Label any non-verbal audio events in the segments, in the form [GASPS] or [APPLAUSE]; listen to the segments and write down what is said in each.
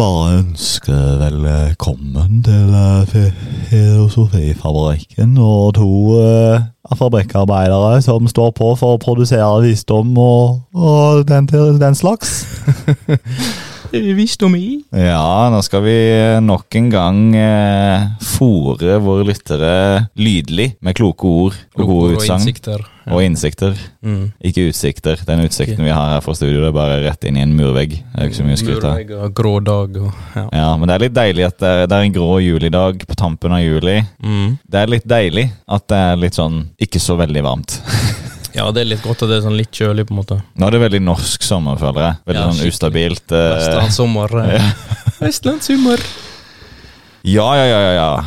bare ønske velkommen til eh, Filosofifabrikken og to uh, fabrikkarbeidere som står på for å produsere visdom og, og den, den slags. [LAUGHS] Visdom i. Ja, nå skal vi nok en gang eh, fòre våre lyttere lydelig med kloke ord og gode Og utsagn. innsikter. Ja. Og innsikter. Mm. Ikke utsikter. Den utsikten vi har her fra studio, det er bare rett inn i en murvegg. Det er ikke så mye å skryte av. Murvegg og grå dag og ja. Ja, men det er litt deilig at det er, det er en grå julidag på tampen av juli. Mm. Det er litt deilig at det er litt sånn ikke så veldig varmt. [LAUGHS] ja, det er litt godt at det er sånn litt kjølig, på en måte. Nå er det veldig norsk sommer, føler jeg. Veldig Ja, sånn skikkelig. ustabilt. eh, Vestlandssommer. ja. [LAUGHS] Vestlandssommer. ja, ja, ja, ja, ja.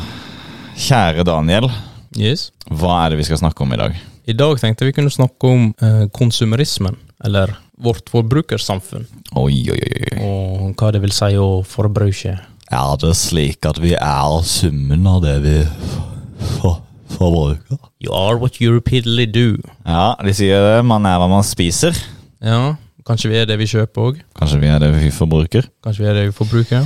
Kjære Daniel, Yes. hva er det vi skal snakke om i dag? I dag tenkte vi kunne snakke om eh, konsumerismen, eller vårt forbrukersamfunn, Oi, oi, oi. oi. og hva det vil si å forbruke. Er det slik at vi er summen av det vi for, forbruker? You are what you repeatedly do. Ja, de sier det. Man er hva man spiser. Ja, kanskje vi er det vi kjøper òg. Kanskje vi er det vi forbruker. Kanskje vi er det vi forbruker.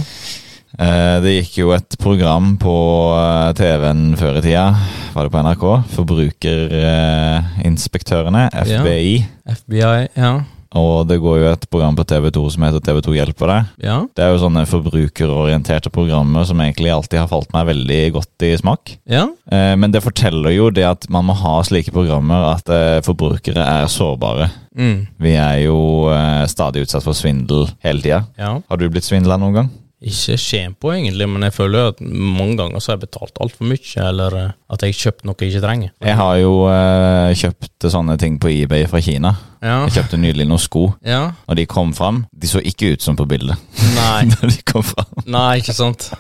Eh, Det gikk jo et program på eh, TV-en før i tida, var det på NRK? Forbrukerinspektørene, FBI. FBI, ja. Og det går jo et program på TV2 som heter TV2 hjelper deg. Ja. Det er jo sånne forbrukerorienterte programmer som egentlig alltid har falt meg veldig godt i smak. Ja. Eh, Men det forteller jo det at man må ha slike programmer at eh, forbrukere er sårbare. Mm. Vi er jo eh, stadig utsatt for svindel hele tida. ja. Har du blitt svindla noen gang? Ikke skjem på, egentlig, men jeg føler at mange ganger så har jeg betalt altfor mye, eller eh, at jeg har kjøpt noe jeg ikke trenger. Jeg har jo eh, kjøpt sånne ting på eBay fra Kina. Ja. Jeg kjøpte nylig noen sko. ja. Når de kom fram, de så ikke ut som på bildet. Nei. [LAUGHS] Når de kom fram. Nei, ikke sant.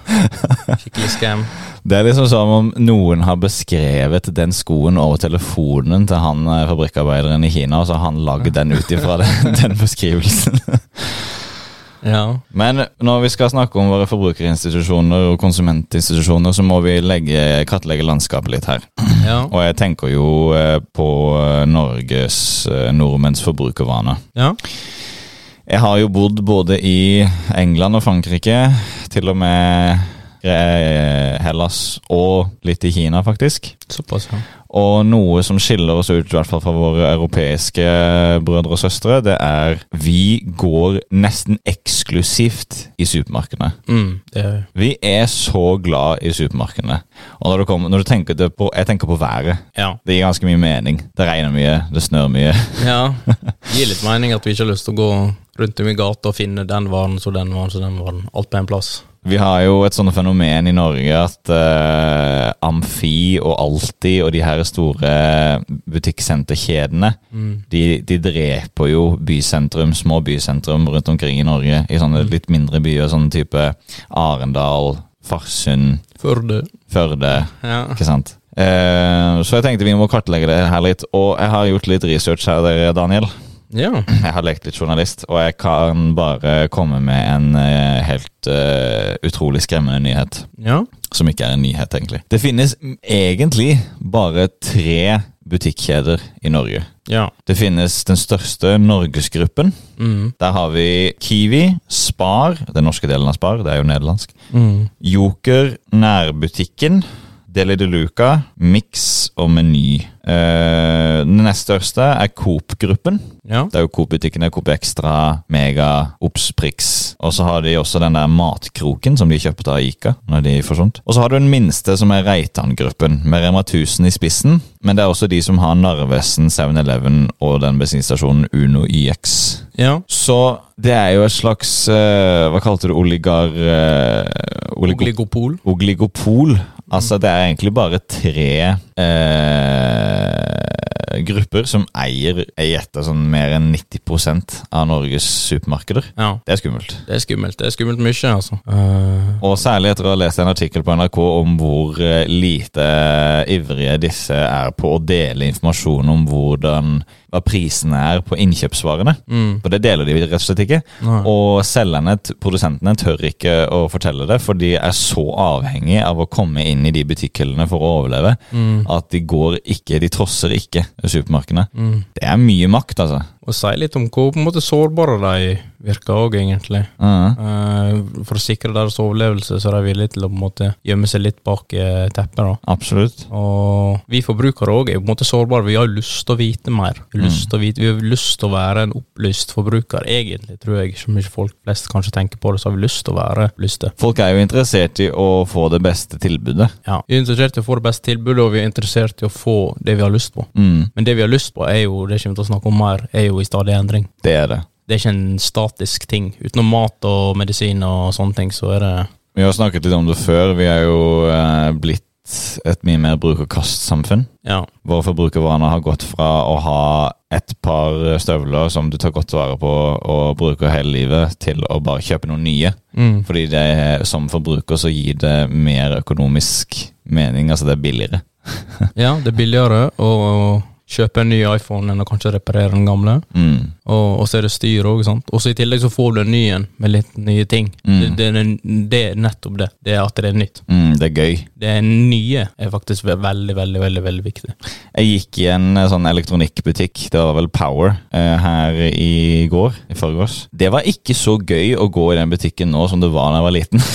Skikkelig scam. Det er liksom som om noen har beskrevet den skoen over telefonen til han eh, fabrikkarbeideren i Kina, og så har han lagd den ut ifra den, [LAUGHS] den beskrivelsen. Ja. Men når vi skal snakke om våre forbrukerinstitusjoner og konsumentinstitusjoner, så må vi legge, kartlegge landskapet litt her. Ja. Og jeg tenker jo eh, på eh, Norges, eh, nordmenns forbrukervaner. ja. Jeg har jo bodd både i England og Frankrike, til og med Hellas og litt i Kina, faktisk. Såpass, ja. Og noe som skiller oss ut, i hvert fall fra våre europeiske brødre og søstre, det er vi går nesten eksklusivt i supermarkedene. Mm, det er Vi er så glad i supermarkedene. Og når du, kommer, når du tenker det på Jeg tenker på været. Ja. Det gir ganske mye mening. Det regner mye, det snør mye. [LAUGHS] ja. Gir litt mening at vi ikke har lyst til å gå rundt om i gata og finne den varen, så den varen, så den varen. Alt på en plass. Vi har jo et sånt fenomen i Norge at uh, Amfi og Alti og de her store butikksenterkjedene, de, de dreper jo bysentrum, små bysentrum rundt omkring i Norge. I sånne litt mindre byer, sånn type Arendal, Farsund, Førde. Førde. Ja. Ikke sant? Uh, så jeg tenkte vi må kartlegge det her litt. Og jeg har gjort litt research her, Daniel. Ja. [CLEARS THROAT] Jeg har lekt litt journalist, og jeg kan bare komme med en eh, helt eh, utrolig skremmende nyhet. Ja. Som ikke er en nyhet, egentlig. Det finnes egentlig bare tre butikkjeder i Norge. Ja. Det finnes den største Norgesgruppen. Mm. Der har vi Kiwi, Spar, den norske delen av Spar, det er jo nederlandsk. Mm. Joker, Nærbutikken, Deli de Luca, Mix og Meny. Uh, den nest største er Coop-gruppen. Ja. Det er jo Coop-butikkene. Coop Extra, Mega, Obs, Prix. Og så har de også den der matkroken som de kjøpte av Ica. når de forsvant. Og så har du den minste, som er Reitan-gruppen, med Rema 1000 i spissen. Men det er også de som har Narvesen, 7-Eleven og den bensinstasjonen Uno YX. Ja. Så det er jo et slags uh, Hva kalte du oligar... Uh, oligo- Oligopol. Oligopol. Altså, det er egentlig bare tre eh, grupper som eier jeg gjetter sånn mer enn 90% av Norges supermarkeder. Ja. Det er skummelt. Det er skummelt. Det er skummelt mye, altså. Uh... Og særlig etter å ha lest en artikkel på NRK om hvor eh, lite ivrige disse er på å dele informasjon om hvordan hva prisene er på innkjøpsvarene. mm. For det deler de rett og slett ikke. Nei. Og selgerne, produsentene, tør ikke å fortelle det, for de er så avhengig av å komme inn i de butikkhyllene for å overleve, Mm. at de går ikke, de trosser ikke supermarkedene. Mm. Det er mye makt, altså. Og sier litt om hvor på en måte sårbare de virker òg, egentlig. Mm. Eh, for å sikre deres overlevelse, så er de villige til å på en måte gjemme seg litt bak eh, teppet. da. Absolutt. Og vi forbrukere òg er på en måte sårbare. Vi har lyst til å vite mer. Lyst Mm. vite, vi har lyst til å være en opplyst forbruker, egentlig, tror jeg. Som ikke folk flest kanskje tenker på det, så har vi lyst til å være lyste. Folk er jo interessert i å få det beste tilbudet. Ja. Vi er interessert i å få det beste tilbudet, og vi er interessert i å få det vi har lyst på. Mm, Men det vi har lyst på, er jo, det kommer vi til å snakke om mer, er jo i stadig endring. det er det. Det er ikke en statisk ting. Utenom mat og medisin og sånne ting, så er det Vi har snakket litt om det før. Vi er jo eh, blitt et mye mer bruk-og-kast-samfunn. Ja. Våre forbrukervaner har gått fra å ha et par støvler som du tar godt vare på og bruker hele livet, til å bare kjøpe noen nye. Mm. Fordi det, som forbruker så gir det mer økonomisk mening, altså det er billigere. [LAUGHS] ja, det er billigere å kjøpe en ny iPhone enn å kanskje reparere den gamle. Mm. Og, og så er det styr òg. Og så i tillegg så får du en ny en med litt nye ting. Mm. Det, det, er- det er nettopp det. Det er at det er nytt. Mm, det er gøy. Det nye er faktisk veldig, veldig, veldig veldig viktig. Jeg gikk i en eh, sånn elektronikkbutikk, det var vel Power, eh, her i går, i forgårs. Det var ikke så gøy å gå i den butikken nå som det var da jeg var liten. [LAUGHS]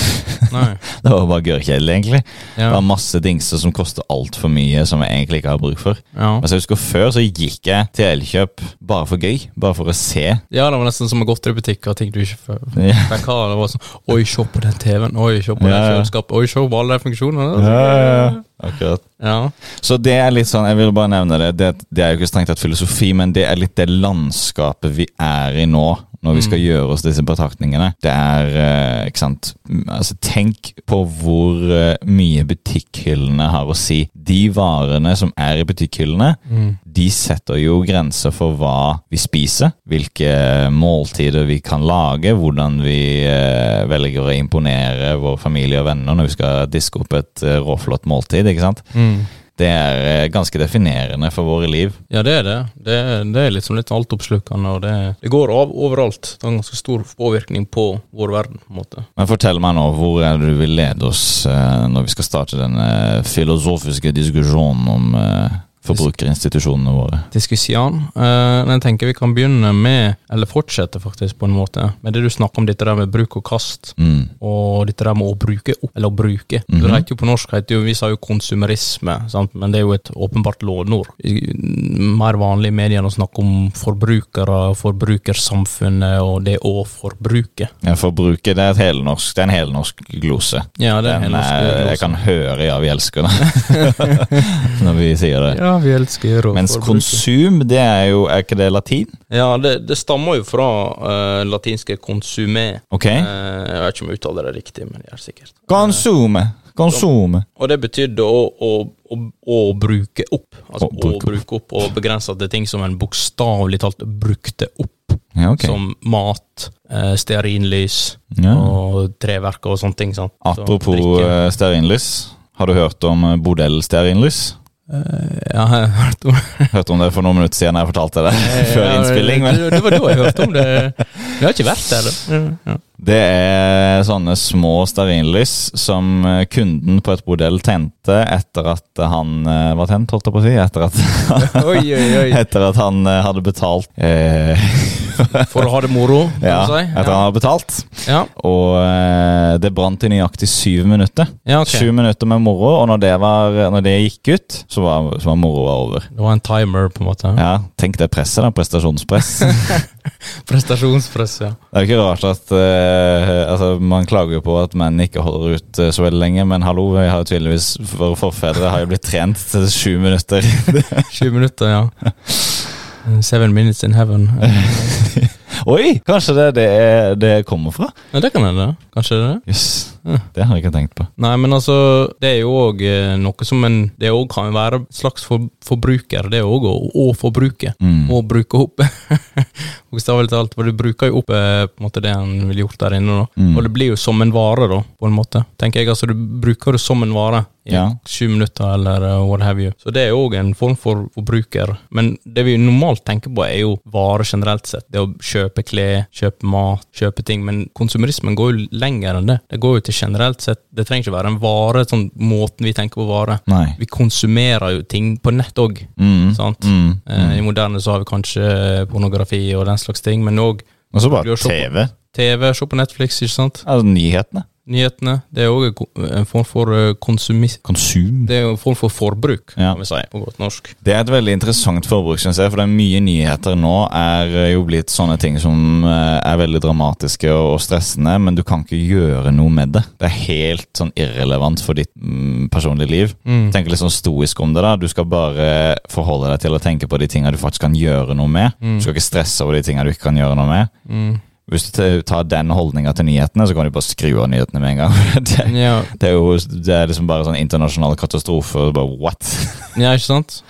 Det var bare gørrkjedelig, egentlig. Det var masse dingser som koster altfor mye, som jeg egentlig ikke har bruk for. Ja. Men så jeg husker Før så gikk jeg til Elkjøp bare for gøy, bare for å se. ja, det var nesten som å gå til butikk og ting du ikke før Ja. fikk ha. Det var sånn Oi, se på den TV-en. Oi, se på Ja, det kjøleskapet. Oi, se på alle de funksjonene. Akkurat. Ja. Så det er litt sånn, jeg vil bare nevne det, det, det er jo ikke strengt tatt filosofi, men det er litt det landskapet vi er i nå, når vi skal gjøre oss disse betraktningene. Det er, eh, ikke sant, altså tenk på hvor eh, mye butikkhyllene har å si. De varene som er i butikkhyllene, Mm. de setter jo grenser for hva vi spiser, hvilke måltider vi kan lage, hvordan vi eh, velger å imponere vår familie og venner når vi skal diske opp et eh, råflott måltid, ikke sant? Mm. Det er eh, ganske definerende for våre liv. Ja, det er det. Det, det er liksom litt altoppslukende, og det, det går av overalt. Det har en ganske stor påvirkning på vår verden, på en måte. Men fortell meg nå, hvor er det du vil lede oss eh, når vi skal starte denne filosofiske diskusjonen om eh, forbrukerinstitusjonene våre? Diskusjon. Eh, men jeg tenker vi kan begynne med, eller fortsette faktisk på en måte, med det du snakker om dette der med bruk og kast. Mm. Og dette der med å bruke opp, eller å bruke. Mhm. Det heter jo på norsk, heter jo, vi sa jo konsumerisme, sant? men det er jo et åpenbart lånord. Mer vanlig i mediene å snakke om forbrukere, forbrukersamfunnet og det å forbruke. Ja, forbruke det er, et helnorsk, det er en helnorsk glose. Ja, det er en norsk er, glose. jeg kan høre ja, vi elsker det [LAUGHS] når vi sier det. Ja, vi elsker å Mens konsum, det er jo Er ikke det latin? Ja, det, det stammer jo fra uh, latinske consume. Okay. Uh, jeg vet ikke om jeg uttaler det riktig, men jeg er sikkert. Consume. Consume. Og det betydde å, å, å, å bruke opp. Altså Å bruke bruke opp og begrense til ting som en bokstavelig talt brukte opp. Ja, okay. Som mat, eh, stearinlys Ja. og treverk og sånne ting. Sant? Apropos eh, stearinlys. Har du hørt om bordell-stearinlys? Eh, Ja, jeg har hørt om Hørte om det for noen minutter siden jeg fortalte det [LAUGHS] før innspilling. Men det, det var da jeg hørte om det. Vi har ikke vært der. da. Ja. Det er sånne små stearinlys som eh, kunden på et bordell tente etter at han eh, var tent, holdt jeg på å si. Etter at, [LAUGHS] Oi, oi, oi. [LAUGHS] etter at han eh, hadde betalt eh, [LAUGHS] For å ha det moro, kan Ja, si. etter han hadde betalt. Ja, Og eh, det brant i nøyaktig syv minutter. ja okay. Syv minutter med moro, og når det, var, når det gikk ut, så var, så var moroa over. Det var en timer, på en måte. Ja, Tenk det presset, da. Prestasjonspress. Prestasjonspress, ja. Det er jo ikke rart at eh, altså, Man klager jo på at menn ikke holder ut eh, så veldig lenge, men hallo, jeg har jo tydeligvis våre forfedre har jo blitt trent til sju minutter. [LAUGHS] sju minutter, ja. [LAUGHS] Seven minutes in heaven. [LAUGHS] Oi! Kanskje det er det det kommer fra? Ja, det kan hende. Kanskje det. er Det har jeg ikke tenkt på. Nei, men altså, det er jo òg noe som en Det òg kan være et slags for, forbruker. Det òg å, å forbruke. Mm. Å bruke opp. [LAUGHS] Bokstavelig talt. For du bruker jo opp eh, på en måte det en ville gjort der inne. da Mm. Og det blir jo som en vare, da, på en måte. Tenker jeg, altså Du bruker det som en vare. I Ja. sju minutter, eller uh, what have you. Så det er òg en form for forbruker. Men det vi normalt tenker på, er jo varer generelt sett. Det å kjøpe klær, kjøpe mat, kjøpe ting. Men konsumerismen går jo lenger enn det. Det går jo til generelt sett Det trenger ikke være en vare, sånn måten vi tenker på vare. Nei. Vi konsumerer jo ting på nett òg. Mm. Sant? Mm. mm. I moderne så har vi kanskje pornografi og den slags ting, men òg Og så bare TV. TV, se på Netflix, ikke sant? Altså nyhetene. Nyhetene. Det er òg en form for eh, konsumis... Konsum. Det er en form for forbruk, Ja. kan vi si på godt norsk. Det er et veldig interessant forbruk, synes jeg, for det er mye nyheter nå er eh, jo blitt sånne ting som eh, er veldig dramatiske og og stressende, men du kan ikke gjøre noe med det. Det er helt sånn irrelevant for ditt mm, personlige liv. Mm. Tenk litt sånn stoisk om det da. Du skal bare forholde deg til å tenke på de tingene du faktisk kan gjøre noe med. Mm. Du skal ikke stresse over de tingene du ikke kan gjøre noe med. Mm. Hvis du tar den holdninga til nyhetene, så kan du bare skru av nyhetene med en gang. [LAUGHS] det, Ja. det er jo det er liksom bare sånn internasjonal katastrofe. og Bare what? [LAUGHS] ja, ikke sant?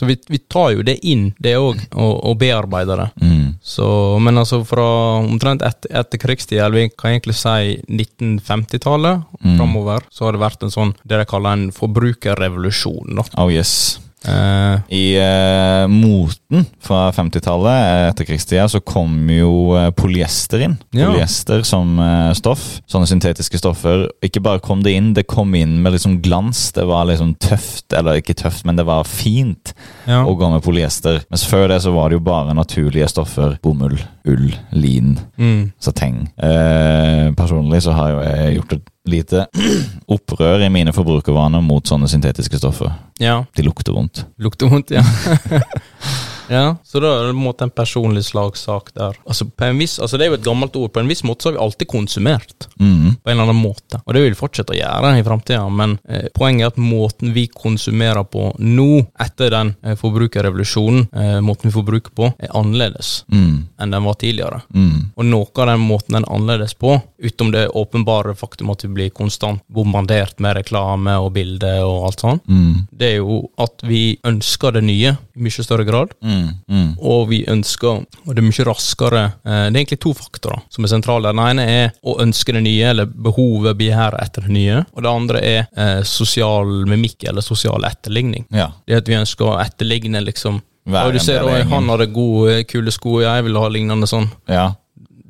Så vi, vi tar jo det inn, det òg, og, og bearbeider det. Mm. Så, men altså fra omtrent etter, etter krigstida, eller vi kan egentlig si 1950-tallet Mm. framover, så har det vært en sånn det de kaller en forbrukerrevolusjon. da. Oh yes. Eh, I uh, moten fra 50-tallet, etterkrigstida, etter krigstida, så kom jo uh, polyester inn. Ja. Polyester som eh, stoff. Sånne syntetiske stoffer. Ikke bare kom det inn, det kom inn med liksom glans. Det var liksom tøft, eller ikke tøft, men det var fint ja. å gå med polyester. Mens før det så var det jo bare naturlige stoffer. Bomull, ull, lin, Mm. sateng. Eh, personlig så har jo jeg gjort et lite [CLEARS THROAT] opprør i mine forbrukervaner mot sånne syntetiske stoffer. ja. De lukter vondt. Lukter vondt, ja. [LAUGHS] ja. Så da er det på en måte en personlig slagsak der. Altså, på en viss, altså Det er jo et gammelt ord. På en viss måte så har vi alltid konsumert. Mm. På en eller annen måte. Og det vil vi fortsette å gjøre i framtida, men eh, poenget er at måten vi konsumerer på nå, etter den eh, forbrukerrevolusjonen, eh, måten vi forbruker på, er annerledes Mm. enn den var tidligere. Mm. Og noe av den måten den er annerledes på, utom det åpenbare faktum at vi blir konstant bombardert med reklame og bilder og alt sånt, Mm. det er jo at vi ønsker det nye i mye større grad. Mm. Mm. Og vi ønsker, og det er mye raskere eh, Det er egentlig to faktorer som er sentrale. Den ene er å ønske det nye, eller behovet, begjæret etter det nye. Og det andre er eh, sosial mimikk, eller sosial etterligning. Ja. Det at vi ønsker å etterligne, liksom. Hver og du ser at han hadde gode, kule sko, jeg vil ha lignende sånn. ja.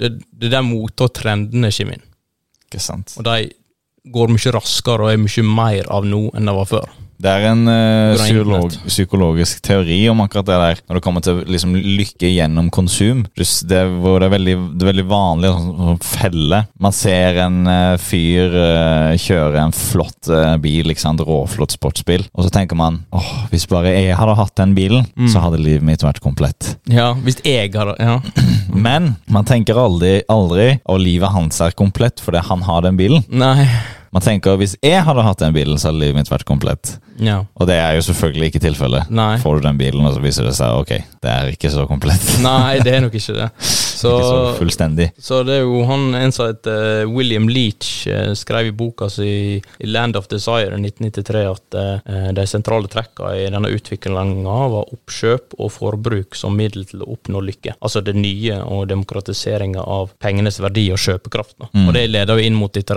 Det, det er der mote og trendene kommer inn. Ikke sant. Og de går mye raskere og er mye mer av nå enn det var før. Det er en uh, psykolog, psykologisk teori om akkurat det der, når det kommer til liksom, lykke gjennom konsum. Det, hvor det, er veldig, det er veldig vanlig å sånn felle. Man ser en uh, fyr uh, kjøre en flott bil, ikke sant? råflott sportsbil, og så tenker man åh, hvis bare jeg hadde hatt den bilen, Mm. så hadde livet mitt vært komplett. Ja, hvis jeg hadde Ja. [CLEARS THROAT] Men man tenker aldri, aldri og livet hans er komplett fordi han har den bilen. Nei. Man tenker hvis jeg hadde hatt den bilen, så hadde livet mitt vært komplett. Ja. Og det er jo selvfølgelig ikke tilfellet. Nei. Får du den bilen, og så viser det seg ok, det er ikke så komplett. [LAUGHS] Nei, det er nok ikke det. [LAUGHS] Så, ikke så fullstendig. så det er jo han en som heter eh, William Leach, eh, skrev i boka si i Land of Desire 1993 at eh, de sentrale trekkene i denne utviklinga var oppkjøp og forbruk som middel til å oppnå lykke. Altså det nye og demokratiseringa av pengenes verdi og kjøpekraft. Mm. Og det leder jo inn mot litt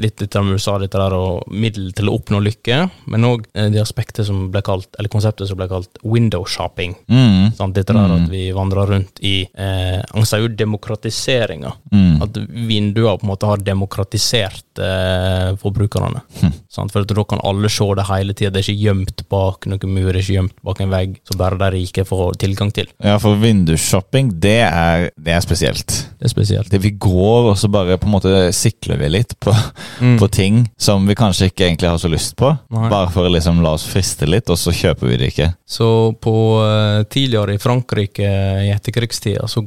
litt eh, med USA, dette der og middel til å oppnå lykke, men òg det aspektet som ble kalt, eller konseptet som ble kalt window shopping. Mm. Sant? Dette der at vi vandrer rundt i eh, Han sier jo demokratiseringa. Mm. At vinduer på en måte har demokratisert eh, forbrukerne. Sant? For da kan alle se det hele tida. Det er ikke gjemt bak noen mur, det er ikke gjemt bak en vegg, så bare de rike får tilgang til. Ja, for vindusshopping, det er, det er spesielt. Det er spesielt. Det vi går, og så bare på en måte sikler vi litt på, Mm. på ting som vi kanskje ikke egentlig har så lyst på. Nei. Bare for å liksom la oss friste litt, og så kjøper vi det ikke. Så på uh, tidligere i Frankrike i etterkrigstida så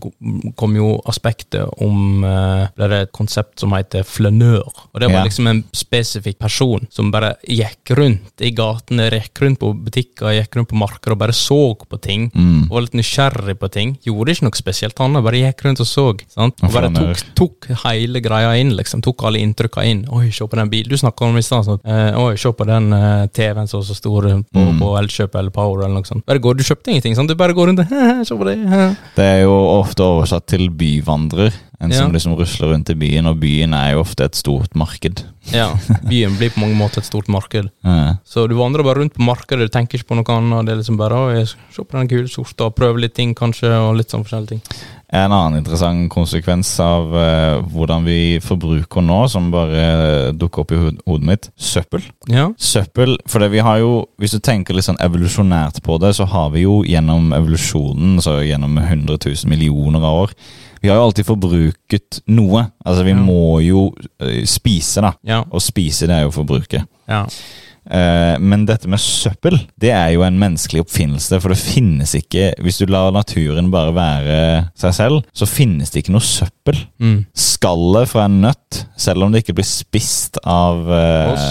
kom jo aspektet om uh, Det er et konsept som heter flanør. Og det var Ja. liksom en spesifikk person som bare gikk rundt i gatene, gikk rundt på butikker, gikk rundt på markeder og bare så på ting. Mm. Og var litt nysgjerrig på ting. Gjorde ikke noe spesielt, annet, bare gikk rundt og så. Sant? Sant? Og bare tok, tok hele greia inn, liksom. Tok alle inntrykka inn. Oi, se på den bilen. Du snakka om i stad. sånn. Eh, se på den eh, TV-en som er så stor på, Mm. på Elkjøp eller Power eller noe sånt. Bare går, Du kjøpte ingenting, sant? Du bare går rundt og [LAUGHS] Se på det. eh. Det er jo ofte oversatt til byvandrer. En Ja. som liksom rusler rundt i byen, og byen er jo ofte et stort marked. Ja, byen blir på mange måter et stort marked. [LAUGHS] Ja. Så du vandrer bare rundt på markedet, du tenker ikke på noe annet. Det er liksom bare å, se på den kule sorta, prøve litt ting kanskje, og litt sånn forskjellige ting. En annen interessant konsekvens av eh, hvordan vi forbruker nå, som bare dukker opp i hod- hodet mitt, søppel. Ja. Søppel, for det vi har jo, hvis du tenker litt sånn evolusjonært på det, så har vi jo gjennom evolusjonen, så gjennom 100 000 millioner av år, vi har jo alltid forbruket noe. Altså vi Ja. må jo eh, spise da, Ja. og spise det er jo forbruket. ja. Eh, men dette med søppel, det er jo en menneskelig oppfinnelse, for det finnes ikke, hvis du lar naturen bare være seg selv, så finnes det ikke noe søppel. Mm. Skallet fra en nøtt, selv om det ikke blir spist av, eh,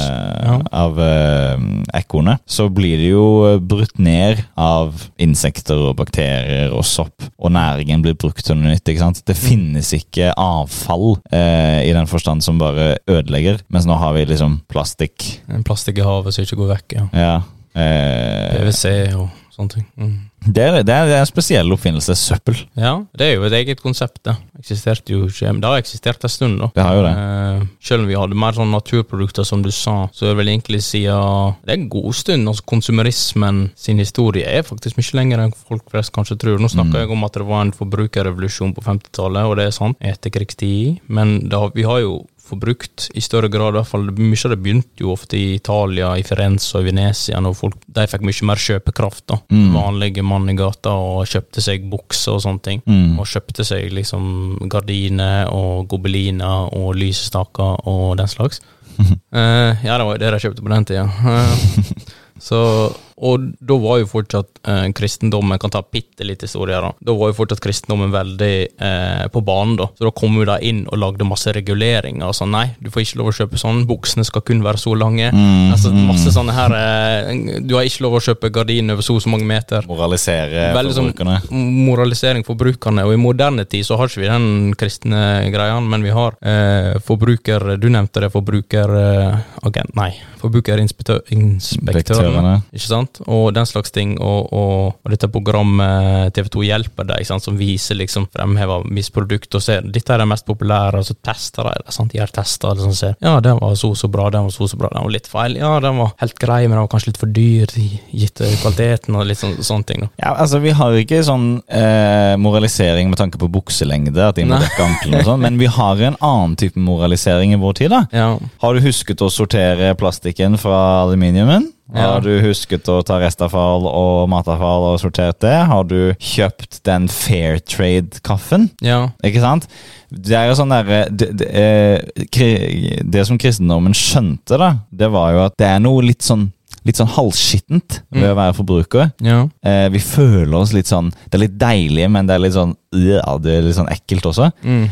ja. av eh, ekornet, så blir det jo brutt ned av insekter og bakterier og sopp, og næringen blir brukt til noe nytt. ikke sant? Det finnes ikke avfall eh, i den forstand som bare ødelegger, mens nå har vi liksom plastikk. En plastikk i havet som ikke går vekk. ja. Ja. Eh, PwC og sånne ting. Mm. det, er, det, er, en spesiell oppfinnelse. Søppel. Ja, det er jo et eget konsept. Det eksisterte jo ikke, det har eksistert en stund, da. Det har jo det. Eh, selv om vi hadde mer sånn naturprodukter, som du sa, så er det vel egentlig siden Det er en god stund. altså Konsumerismen sin historie er faktisk mye lenger enn folk flest kanskje tror. Nå snakker Mm. jeg om at det var en forbrukerrevolusjon på 50-tallet, og det er sant, etterkrigstid, men da, vi har jo forbrukt i større grad, i hvert fall mye av det begynte jo ofte i Italia, i Firenze og i Venezia, når folk de fikk mye mer kjøpekraft. da. Mm. Vanlige mann i gata og kjøpte seg bukser og sånne ting. Mm. Og kjøpte seg liksom gardiner og gobeliner og lysestaker og den slags. uh, [LAUGHS] ja, det var jo det de kjøpte på den tida. Uh, så, og da var jo fortsatt eh, kristendommen Kan ta bitte litt historie da. Da var jo fortsatt kristendommen veldig eh, på banen, da. Så da kom jo de inn og lagde masse reguleringer sånn. Nei, du får ikke lov å kjøpe sånn. Buksene skal kun være så lange. Mm, Altså masse sånne her eh, Du har ikke lov å kjøpe gardiner over så og så mange meter. Moralisere Veldig sånn forbrukerne. moralisering forbrukerne. og i moderne tid så har ikke vi den kristne greia, men vi har eh, forbruker Du nevnte det, forbrukeragent... nei, forbrukerinspektørene, ikke sant? Og den slags ting, og, og, og dette programmet TV2 hjelper deg, sant? som viser liksom fremhever misprodukt, og ser dette er det mest populære, og så tester de det, sant? gjør tester, sånn, ser, ja, den var så så bra, den var så så bra, den var litt feil, ja, den var helt grei, men den var kanskje litt for dyr, gitt kvaliteten, og litt sånn, sånne ting. da. Ja, altså Vi har ikke sånn eh, moralisering med tanke på bukselengde, at de må dekke ankelen og sånn, men vi har en annen type moralisering i vår tid. da. Ja, Har du husket å sortere plastikken fra aluminiumen? Ja. Har du husket å ta restavfall og matavfall og sortert det? Har du kjøpt den Fair Trade-kaffen? ja, Ikke sant? Det er jo sånn derre det, det, eh, det som kristendommen skjønte, da, det var jo at det er noe litt sånn Litt sånn halvskittent ved å være forbruker. ja. Eh, vi føler oss litt sånn Det er litt deilig, men det er litt sånn ja, det er litt sånn ekkelt også. Mm.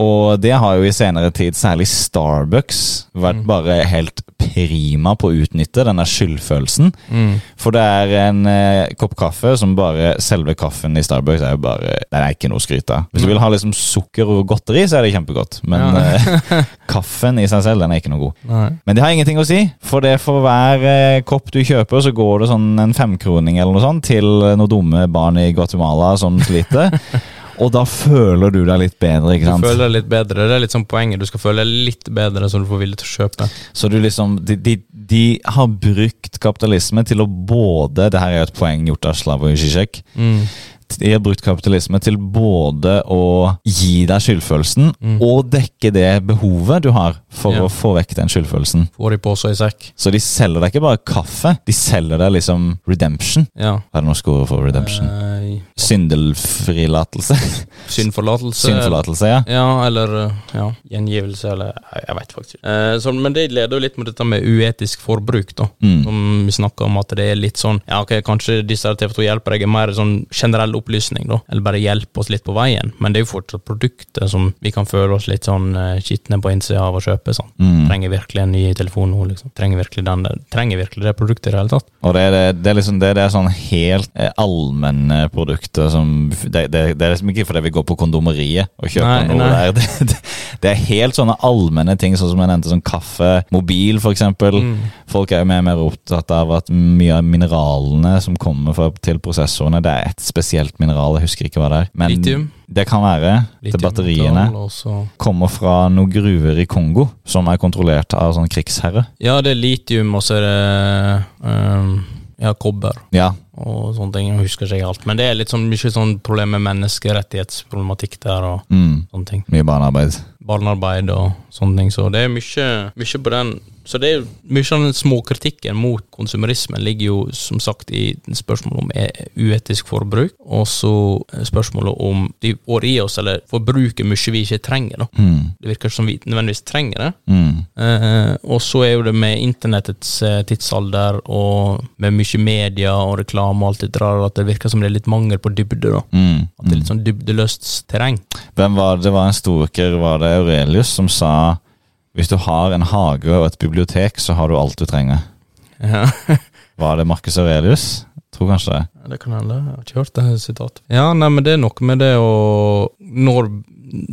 Og det har jo i senere tid, særlig Starbucks, vært bare helt prima på å utnytte denne skyldfølelsen. Mm. For det er en eh, kopp kaffe som bare Selve kaffen i Starbucks er jo bare Den er ikke noe å skryte av. Hvis du vil ha liksom sukker og godteri, så er det kjempegodt. Men Ja. eh, [LAUGHS] kaffen i seg selv, den er ikke noe god. Nei. Men det har ingenting å si, for det for hver eh, kopp du kjøper, så går det sånn en femkroning eller noe sånt til noen dumme barn i Guatemala som sliter. [LAUGHS] Og da føler du deg litt bedre, ikke Du føler deg litt bedre. Det er litt sånn poenget. Du skal føle deg litt bedre, så du får vilje til å kjøpe. Så du liksom de, de, de har brukt kapitalisme til å både Det her er jo et poeng gjort av Slavoj Žižek. Mm. Har brukt kapitalisme til både å gi deg skyldfølelsen Mm. og dekke det behovet du har for Ja. å få vekk den skyldfølelsen. Får de på seg i sekk. Så de selger deg ikke bare kaffe, de selger deg liksom redemption. Ja. Er det norsk ord for redemption? Eh, Syndelfrilatelse? [LAUGHS] Syndforlatelse. Syndforlatelse, ja. Ja, eller eh, ja, gjengivelse, eller jeg, veit vet faktisk ikke. Eh, så, men det leder jo litt mot dette med uetisk forbruk, da. Mm. Som vi snakker om at det er litt sånn Ja, ok, kanskje disse her TV2 hjelper deg er mer sånn generell opplysning, da. Eller bare hjelpe oss litt på veien. Men det er jo fortsatt produkter som vi kan føle oss litt sånn skitne på innsida av å kjøpe. sånn. Mm. Trenger virkelig en ny telefon nå, liksom? Trenger virkelig den? Trenger virkelig det produktet i det hele tatt? Og det det, det er liksom det, det er sånn helt eh, allmenne produkter som Det, det, det er liksom ikke fordi vi går på kondomeriet og kjøper Nei, noe nei. der. [LAUGHS] Det, det, er helt sånne allmenne ting, sånn som jeg nevnte, sånn kaffe, mobil f.eks. Mm. Folk er jo mer og mer opptatt av at mye av mineralene som kommer fra, til prosessorene, det er et spesielt mineral, jeg husker ikke hva det er. Men Litium. det kan være til batteriene. metall, og så- Kommer fra noen gruver i Kongo som er kontrollert av sånn krigsherre. Ja, det er litium, og så er det um ja, kobber Ja, og sånne ting. Jeg husker ikke alt. Men det er litt sånn, mye sånn problem med menneskerettighetsproblematikk der og mm, sånne ting. mye barnearbeid. Barnearbeid og sånne ting. Så det er mye, mye på den. Så det er mye av den småkritikken mot konsumerismen ligger jo som sagt i spørsmålet om e- uetisk forbruk, og så spørsmålet om de får i oss, eller forbruker mye vi ikke trenger. da. Mm, Det virker ikke som vi nødvendigvis trenger det. mm, Eh, og så er jo det med internettets eh, tidsalder og med mye media og reklame og alt det der, at det virker som det er litt mangel på dybde. da. mm, At det er mm. litt sånn dybdeløst terreng. Hvem var det? Det var en storker, var det Aurelius, som sa hvis du har en hage og et bibliotek, så har du alt du trenger. Ja, Var det Marcus Aurelius? Tror kanskje det. Det kan hende. Jeg har ikke hørt det sitatet. Ja, nei, men det er noe med det å Når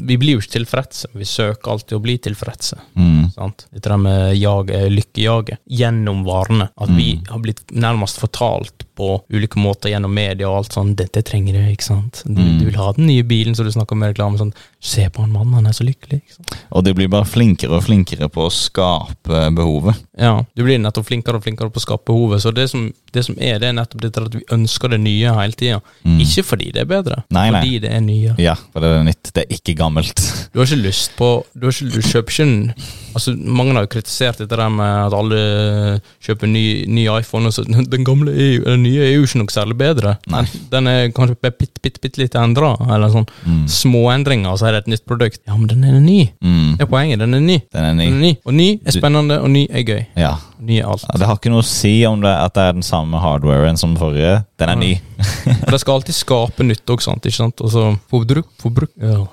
Vi blir jo ikke tilfredse. Vi søker alltid å bli tilfredse. Mm, Sant? Dette med jag, eh, lykkejaget gjennom varene. At vi Mm. har blitt nærmest fortalt på ulike måter gjennom media og alt sånn 'Dette trenger du', ikke sant. Du, Mm. du vil ha den nye bilen, så du snakker om i reklame sånn 'Se på han mannen, han er så lykkelig'. Ikke sant? og de blir bare flinkere og flinkere på å skape behovet. Ja, du blir nettopp flinkere og flinkere på å skape behovet. Så det som, det som er, det er nettopp dette at vi ønsker det nye hele tida. Mm. Ikke fordi det er bedre, Nei, nei. fordi det er nye. Ja, for det er nytt. Det er ikke gammelt. Du har ikke lyst på Du, har ikke, du kjøper ikke en Altså Mange har jo kritisert dette der med at alle kjøper ny, ny iPhone. Og så, [LAUGHS] den gamle jo, den nye er jo ikke noe særlig bedre. Nei. Den, er kanskje bitte, bitte, bitte litt endra, eller sånn Mm. småendringer, og så er det et nytt produkt. Ja, men den er ny. Mm. Det er poenget. Den er ny. Den er Den er ny. ny. Og ny er spennende, og ny er gøy. Ja. Ny alt. Ja, Det har ikke noe å si om det, at det er den samme hardwaren som forrige. Den er ny. [LAUGHS] Og de skal alltid skape nytt òg, sant? Ikke sant? Og så forbruk Forbruk ja.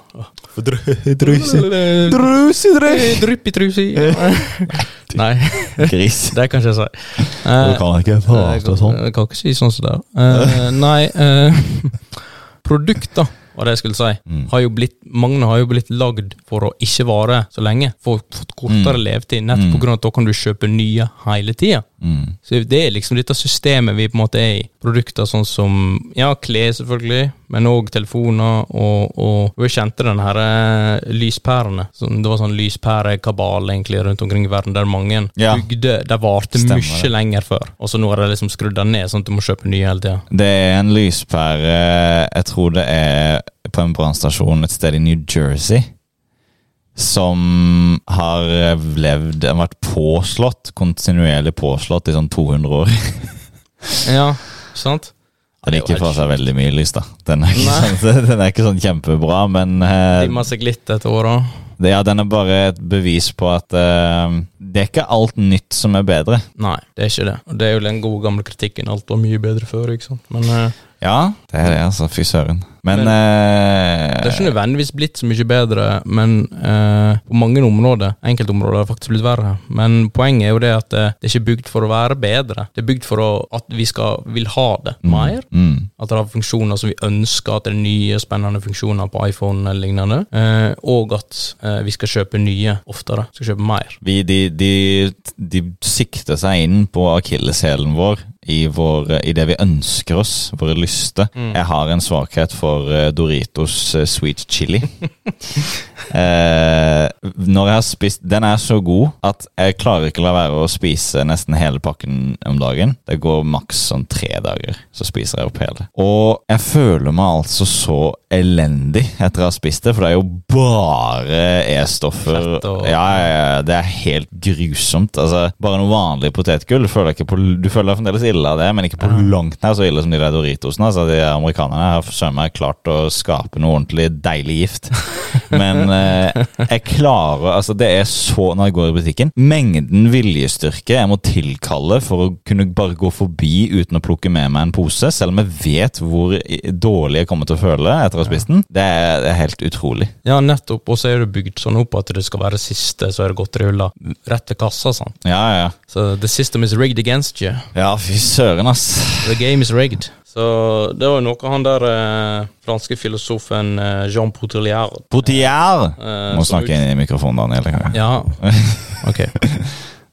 [LAUGHS] Drypp i trusi. [LAUGHS] Nei, Gris. det kan ikke jeg si. Du kan ikke prate sånn. jeg kan ikke si sånn som det. Eh, nei eh, Produkter, var det jeg skulle si. Mm. Har jo blitt, mange har jo blitt lagd for å ikke vare så lenge. Fått kortere Mm. levetid. Nettopp Mm. av at da kan du kjøpe nye hele tida. Mm. Så det er liksom dette systemet vi på en måte er i. Produkter sånn som ja, klær selvfølgelig, men òg telefoner og, og Vi kjente den her eh, lyspærene. Sånn, det var sånn lyspærekabal egentlig rundt omkring i verden, der mange Ja. bygde De varte mye lenger før. Og så nå har de liksom skrudd den ned, sånn at du må kjøpe nye hele tida. Det er en lyspære Jeg tror det er på en brannstasjon et sted i New Jersey. Som har levd har vært påslått, kontinuerlig påslått i sånn 200 år. [LAUGHS] Ja, sant? Den er gikk fra seg veldig mye lys, da. Den er ikke, sånn, [LAUGHS] den er ikke sånn kjempebra, men uh, Dimma seg litt etter da. det, ja, den er bare et bevis på at uh, det er ikke alt nytt som er bedre. Nei, det er ikke det. Og det er jo den gode gamle kritikken. Alt var mye bedre før, ikke sant. Men eh, Ja, det er det, altså. Fy søren. Men, Men- eh, Det er ikke nødvendigvis blitt så mye bedre, men eh, på mange områder, enkeltområder, har det faktisk blitt verre. Men poenget er jo det at det, det er ikke bygd for å være bedre. Det er bygd for å, at vi skal, vil ha det mer. mm, At det har funksjoner som vi ønsker, at det er nye, spennende funksjoner på iPhone eller lignende. Eh, og at eh, vi skal kjøpe nye oftere. Skal kjøpe mer. vi, de, de, de sikter seg inn på akilleshælen vår i, vår, i det vi ønsker oss, våre lyster. Mm. Jeg har en svakhet for eh, Doritos eh, sweet chili. [LAUGHS] eh, når jeg har spist Den er så god at jeg klarer ikke la være å spise nesten hele pakken om dagen. Det går maks sånn tre dager, så spiser jeg opp hele. Og jeg føler meg altså så elendig etter å ha spist det, for det er jo bare E-stoffer. Og- Ja, ja, ja, det er helt grusomt. Altså, bare noe vanlig potetgull. Føler, ikke på, du føler deg fremdeles ille av det, men ikke på Ja. langt nær så ille som de der Doritosene. Altså, de amerikanerne har søren meg klart å skape noe ordentlig deilig gift. [LAUGHS] Men eh, jeg klarer Altså, det er så Når jeg går i butikken Mengden viljestyrke jeg må tilkalle for å kunne bare gå forbi uten å plukke med meg en pose, selv om jeg vet hvor dårlig jeg kommer til å føle etter å ha spist den, det er, det er helt utrolig. Ja, nettopp. Og så er det bygd sånn opp at det skal være siste, så er det godterihylla rett til kassa. sånn. Ja, ja. Så the system is rigged against you. Ja, fy søren, ass. The game is rigged. Så det var jo noe han der eh, franske filosofen eh, Jean Poutelier Potier! eh, Må som snakke inn i mikrofonen, Daniel. kan jeg? Ja, [LAUGHS] ok.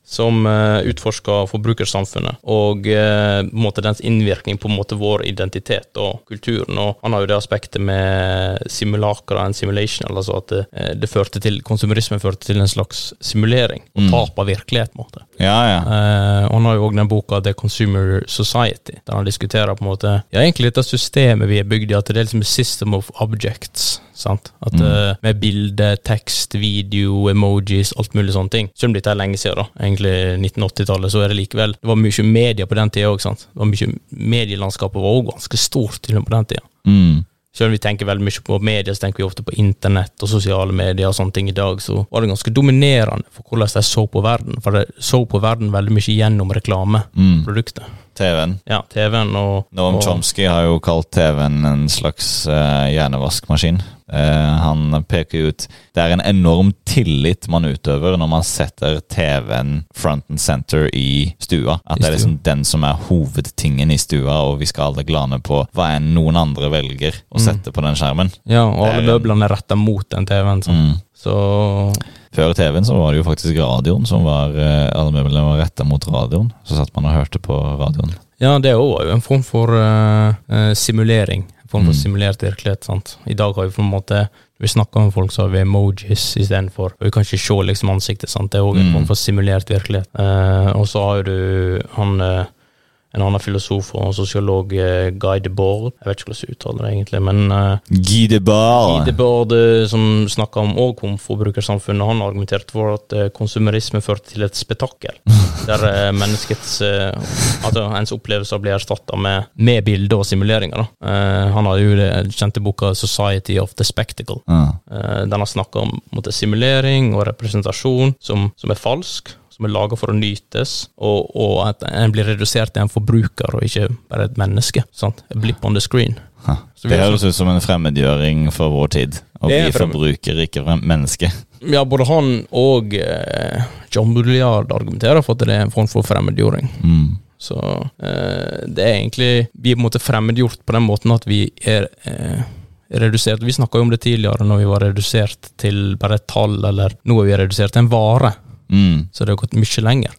Som uh, utforsker forbrukersamfunnet og eh, på en måte dens innvirkning på en måte vår identitet og kulturen. Og han har jo det aspektet med simulacra and simulation, altså at det, eh, det førte til, konsumerisme førte til en slags simulering og Mm. tap av virkelighet. på en måte. Ja, ja. Eh, og han har jo òg den boka The Consumer Society, der han diskuterer på en måte Ja, egentlig dette systemet vi er bygd i, at det er liksom a system of objects. Sant? At Mm. uh, Med bilde, tekst, video, emojis, alt mulig sånne ting. Selv om dette er lenge siden, da, egentlig 1980-tallet, så er det likevel Det var mye media på den tida òg, medielandskapet var òg ganske stort til og med på den tida. Mm. Selv om vi tenker veldig mye på media, så tenker vi ofte på internett og sosiale medier og sånne ting i dag, så var det ganske dominerende for hvordan de så på verden. For de så på verden veldig mye gjennom reklameproduktet. Mm. TV-en. Ja, TV-en og Noam og- Chomsky har jo kalt TV-en en slags uh, hjernevaskmaskin. Eh, han peker ut Det er en enorm tillit man utøver når man setter TV-en front and center i stua. At det er liksom den som er hovedtingen i stua, og vi skal alle glane på hva enn noen andre velger å Mm. sette på den skjermen. Ja, og alle møblene er retta mot den TV-en. sånn. Mm. Så Før TV-en så var det jo faktisk radioen som var eh, Alle møblene var retta mot radioen. Så satt man og hørte på radioen. ja, det var jo en form for eh, simulering. Form for Mm. simulert virkelighet. sant? I dag har vi på en måte vi snakker med folk, så har vi emojis istedenfor. Vi kan ikke se liksom ansiktet. sant? Det er òg en Mm. form for simulert virkelighet. Eh, og så har du han eh, en annen filosof og sosiolog, eh, Guy Debord. Jeg vet ikke hvordan jeg uttaler det egentlig, men eh, Guy de Guy Debord eh, som snakka om, og om forbrukersamfunnet, han argumenterte for at konsumerisme førte til et spetakkel. [LAUGHS] der menneskets Altså ens opplevelser blir erstatta med, med bilder og simuleringer. Da. Han har jo det kjente boka 'Society of the Spectacle'. Ja. Den har snakka om på måte, simulering og representasjon som, som er falsk. Som er laga for å nytes, og, og at en blir redusert til en forbruker og ikke bare et menneske. Sant? A blip on the screen. Ha. Det høres ut som en fremmedgjøring for vår tid. Å bli forbruker, ikke menneske. Ja, både han og eh, John Bulliard argumenterer for at det er en form for fremmedgjøring. Mm. Så eh, det er egentlig Vi er på en måte fremmedgjort på den måten at vi er eh, redusert. Vi snakka jo om det tidligere, når vi var redusert til bare et tall, eller nå er vi redusert til en vare. Mm. Så det har gått mye lenger.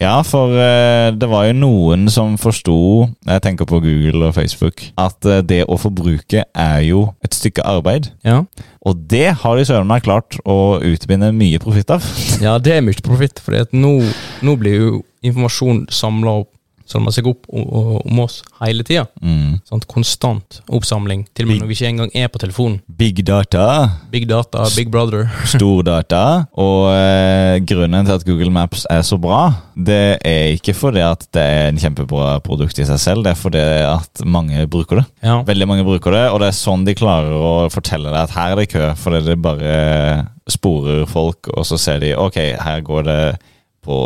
Ja, for uh, det var jo noen som forsto, jeg tenker på Google og Facebook, at uh, det å forbruke er jo et stykke arbeid. Ja, Og det har de søren meg klart å utvinne mye profitt av. ja det er mye profitt, for nå, nå blir jo informasjon samla opp samler seg opp om, oss hele tida. Mm. Sånn, konstant oppsamling. Til og med når vi ikke engang er på telefonen. Big data, Big data, big brother. [LAUGHS] stordata, og eh, grunnen til at Google Maps er så bra, det er ikke fordi at det er en kjempebra produkt i seg selv, det er fordi at mange bruker det. Ja. Veldig mange bruker det, og det er sånn de klarer å fortelle deg at her er det kø, fordi det bare sporer folk, og så ser de ok, her går det på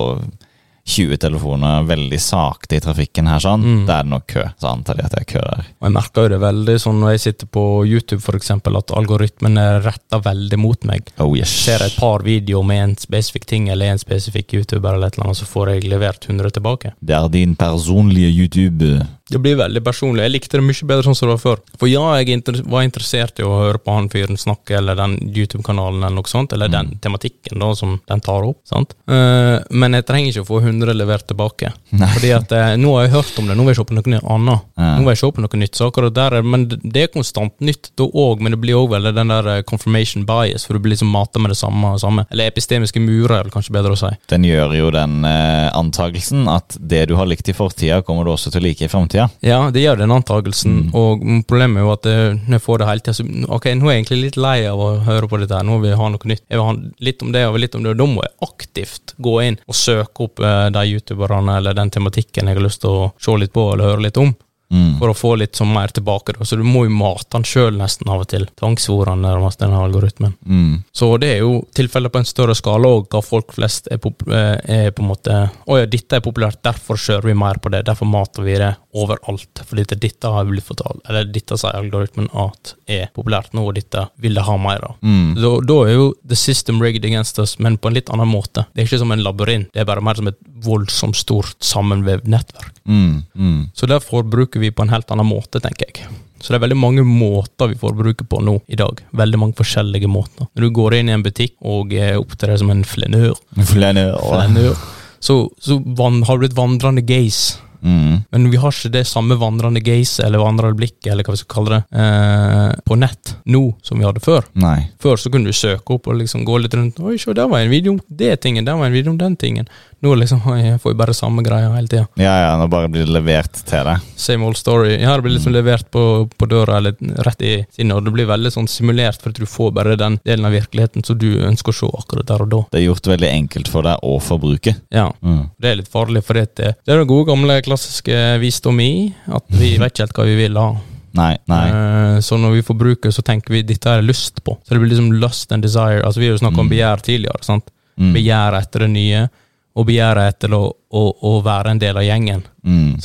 20 telefoner veldig sakte i trafikken her, sånn. Mm. Da er det nok kø. Så antar de at det er kø der. Og jeg merker jo det veldig sånn når jeg sitter på YouTube, for eksempel, at algoritmen er retta veldig mot meg. Oh yes. Ser et par videoer med en spesifikk ting eller en spesifikk YouTuber, eller et eller annet, så får jeg levert 100 tilbake. Det er din personlige YouTube. Det blir veldig personlig. Jeg likte det mye bedre sånn som det var før. For ja, jeg inter var interessert i å høre på han fyren snakke, eller den YouTube-kanalen, eller noe sånt, eller den tematikken da som den tar opp. sant? Uh, men jeg trenger ikke å få 100 levert tilbake. Nei. Fordi at uh, nå har jeg hørt om det, nå vil jeg se på noe annet. Ja. Nå vil jeg se på noe nytt. Så akkurat der er, men det- er konstant nytt da òg, men det blir òg veldig den der eh, confirmation bias, for du blir liksom mata med det samme og samme. Eller epistemiske murer, er vel kanskje bedre å si. Den gjør jo den uh, antagelsen at det du har likt i fortida, kommer du også til å like i framtida. Ja, det gjør den antakelsen, Mm. og problemet er jo at eh, når jeg får det hele tida, så Ok, nå er jeg egentlig litt lei av å høre på dette her, nå vil jeg ha noe nytt. Jeg vil ha litt om det og litt om det, og da må jeg aktivt gå inn og søke opp eh, de youtuberne eller den tematikken jeg har lyst til å se litt på eller høre litt om, Mm. for å få litt sånn mer tilbake. Da. Så du må jo mate den sjøl nesten av og til. Tvangsfòre den nærmest, den algoritmen. Mm. Så det er jo tilfeller på en større skala òg, hva folk flest er, eh, er på en måte Å ja, dette er populært, derfor kjører vi mer på det. Derfor mater vi det overalt. Fordi det, dette har blitt fortalt, eller dette sier algoritmen at er populært nå, og dette vil de ha mer av. Mm. Da, da er jo the system rigged against us, men på en litt annen måte. Det er ikke som en labyrint, det er bare mer som et voldsomt stort sammenvevd nettverk. Mm. Mm. Så derfor bruker vi vi på en helt annen måte, tenker jeg. Så det er veldig mange måter vi forbruker på nå i dag. Veldig mange forskjellige måter. Når du går inn i en butikk og eh, opptrer som en flenør, flenør. flenør så, så van, har du et vandrende gaze. Mm. Men vi har ikke det samme vandrende gaze eller vandrende blikket, eller hva vi skal kalle det, eh, på nett nå som vi hadde før. Nei. Før så kunne du søke opp og liksom gå litt rundt. Oi, se, der var en video om det tingen, der var en video om den tingen. Nå liksom, jeg får jeg bare samme greia hele tida. Ja, ja, nå bare blir det levert til deg. Same old story. Ja, det blir liksom levert på, på døra eller rett i sinnet, og det blir veldig sånn simulert, for at du får bare den delen av virkeligheten som du ønsker å se akkurat der og da. Det er gjort veldig enkelt for deg å forbruke. Ja. Mm. Det er litt farlig, for det, det er den gode, gamle, klassiske visdom i at vi [LAUGHS] vet ikke helt hva vi vil ha. Nei, nei. Eh, Så når vi forbruker, så tenker vi dette er lyst på. Så det blir liksom lust and desire. Altså Vi har jo snakket om Mm. begjær tidligere. sant? Mm. Begjær etter det nye, og begjæret etter å, å, å være en del av gjengen. Mm.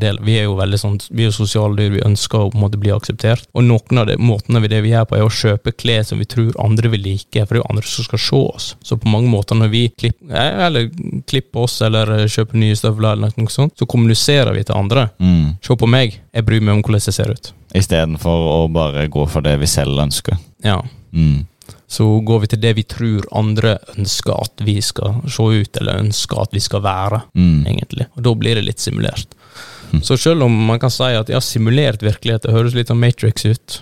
Del. Vi er jo veldig sånn, vi er sosiale dyr, vi ønsker å på en måte bli akseptert. Og noen av de måtene vi det vi gjør på, er å kjøpe klær som vi tror andre vil like, for det er jo andre som skal se oss. Så på mange måter når vi klipp, eh, eller klipper oss, eller eh, kjøper nye støvler, eller noe sånt, så kommuniserer vi til andre. Mm. Se på meg, jeg bryr meg om hvordan jeg ser ut. Istedenfor å bare gå for det vi selv ønsker. Ja. Mm. Så går vi til det vi tror andre ønsker at vi skal se ut, eller ønsker at vi skal være, Mm. egentlig. Og da blir det litt simulert. Hm. Så selv om man kan si at ja, simulert virkelighet, det høres litt som Matrix ut.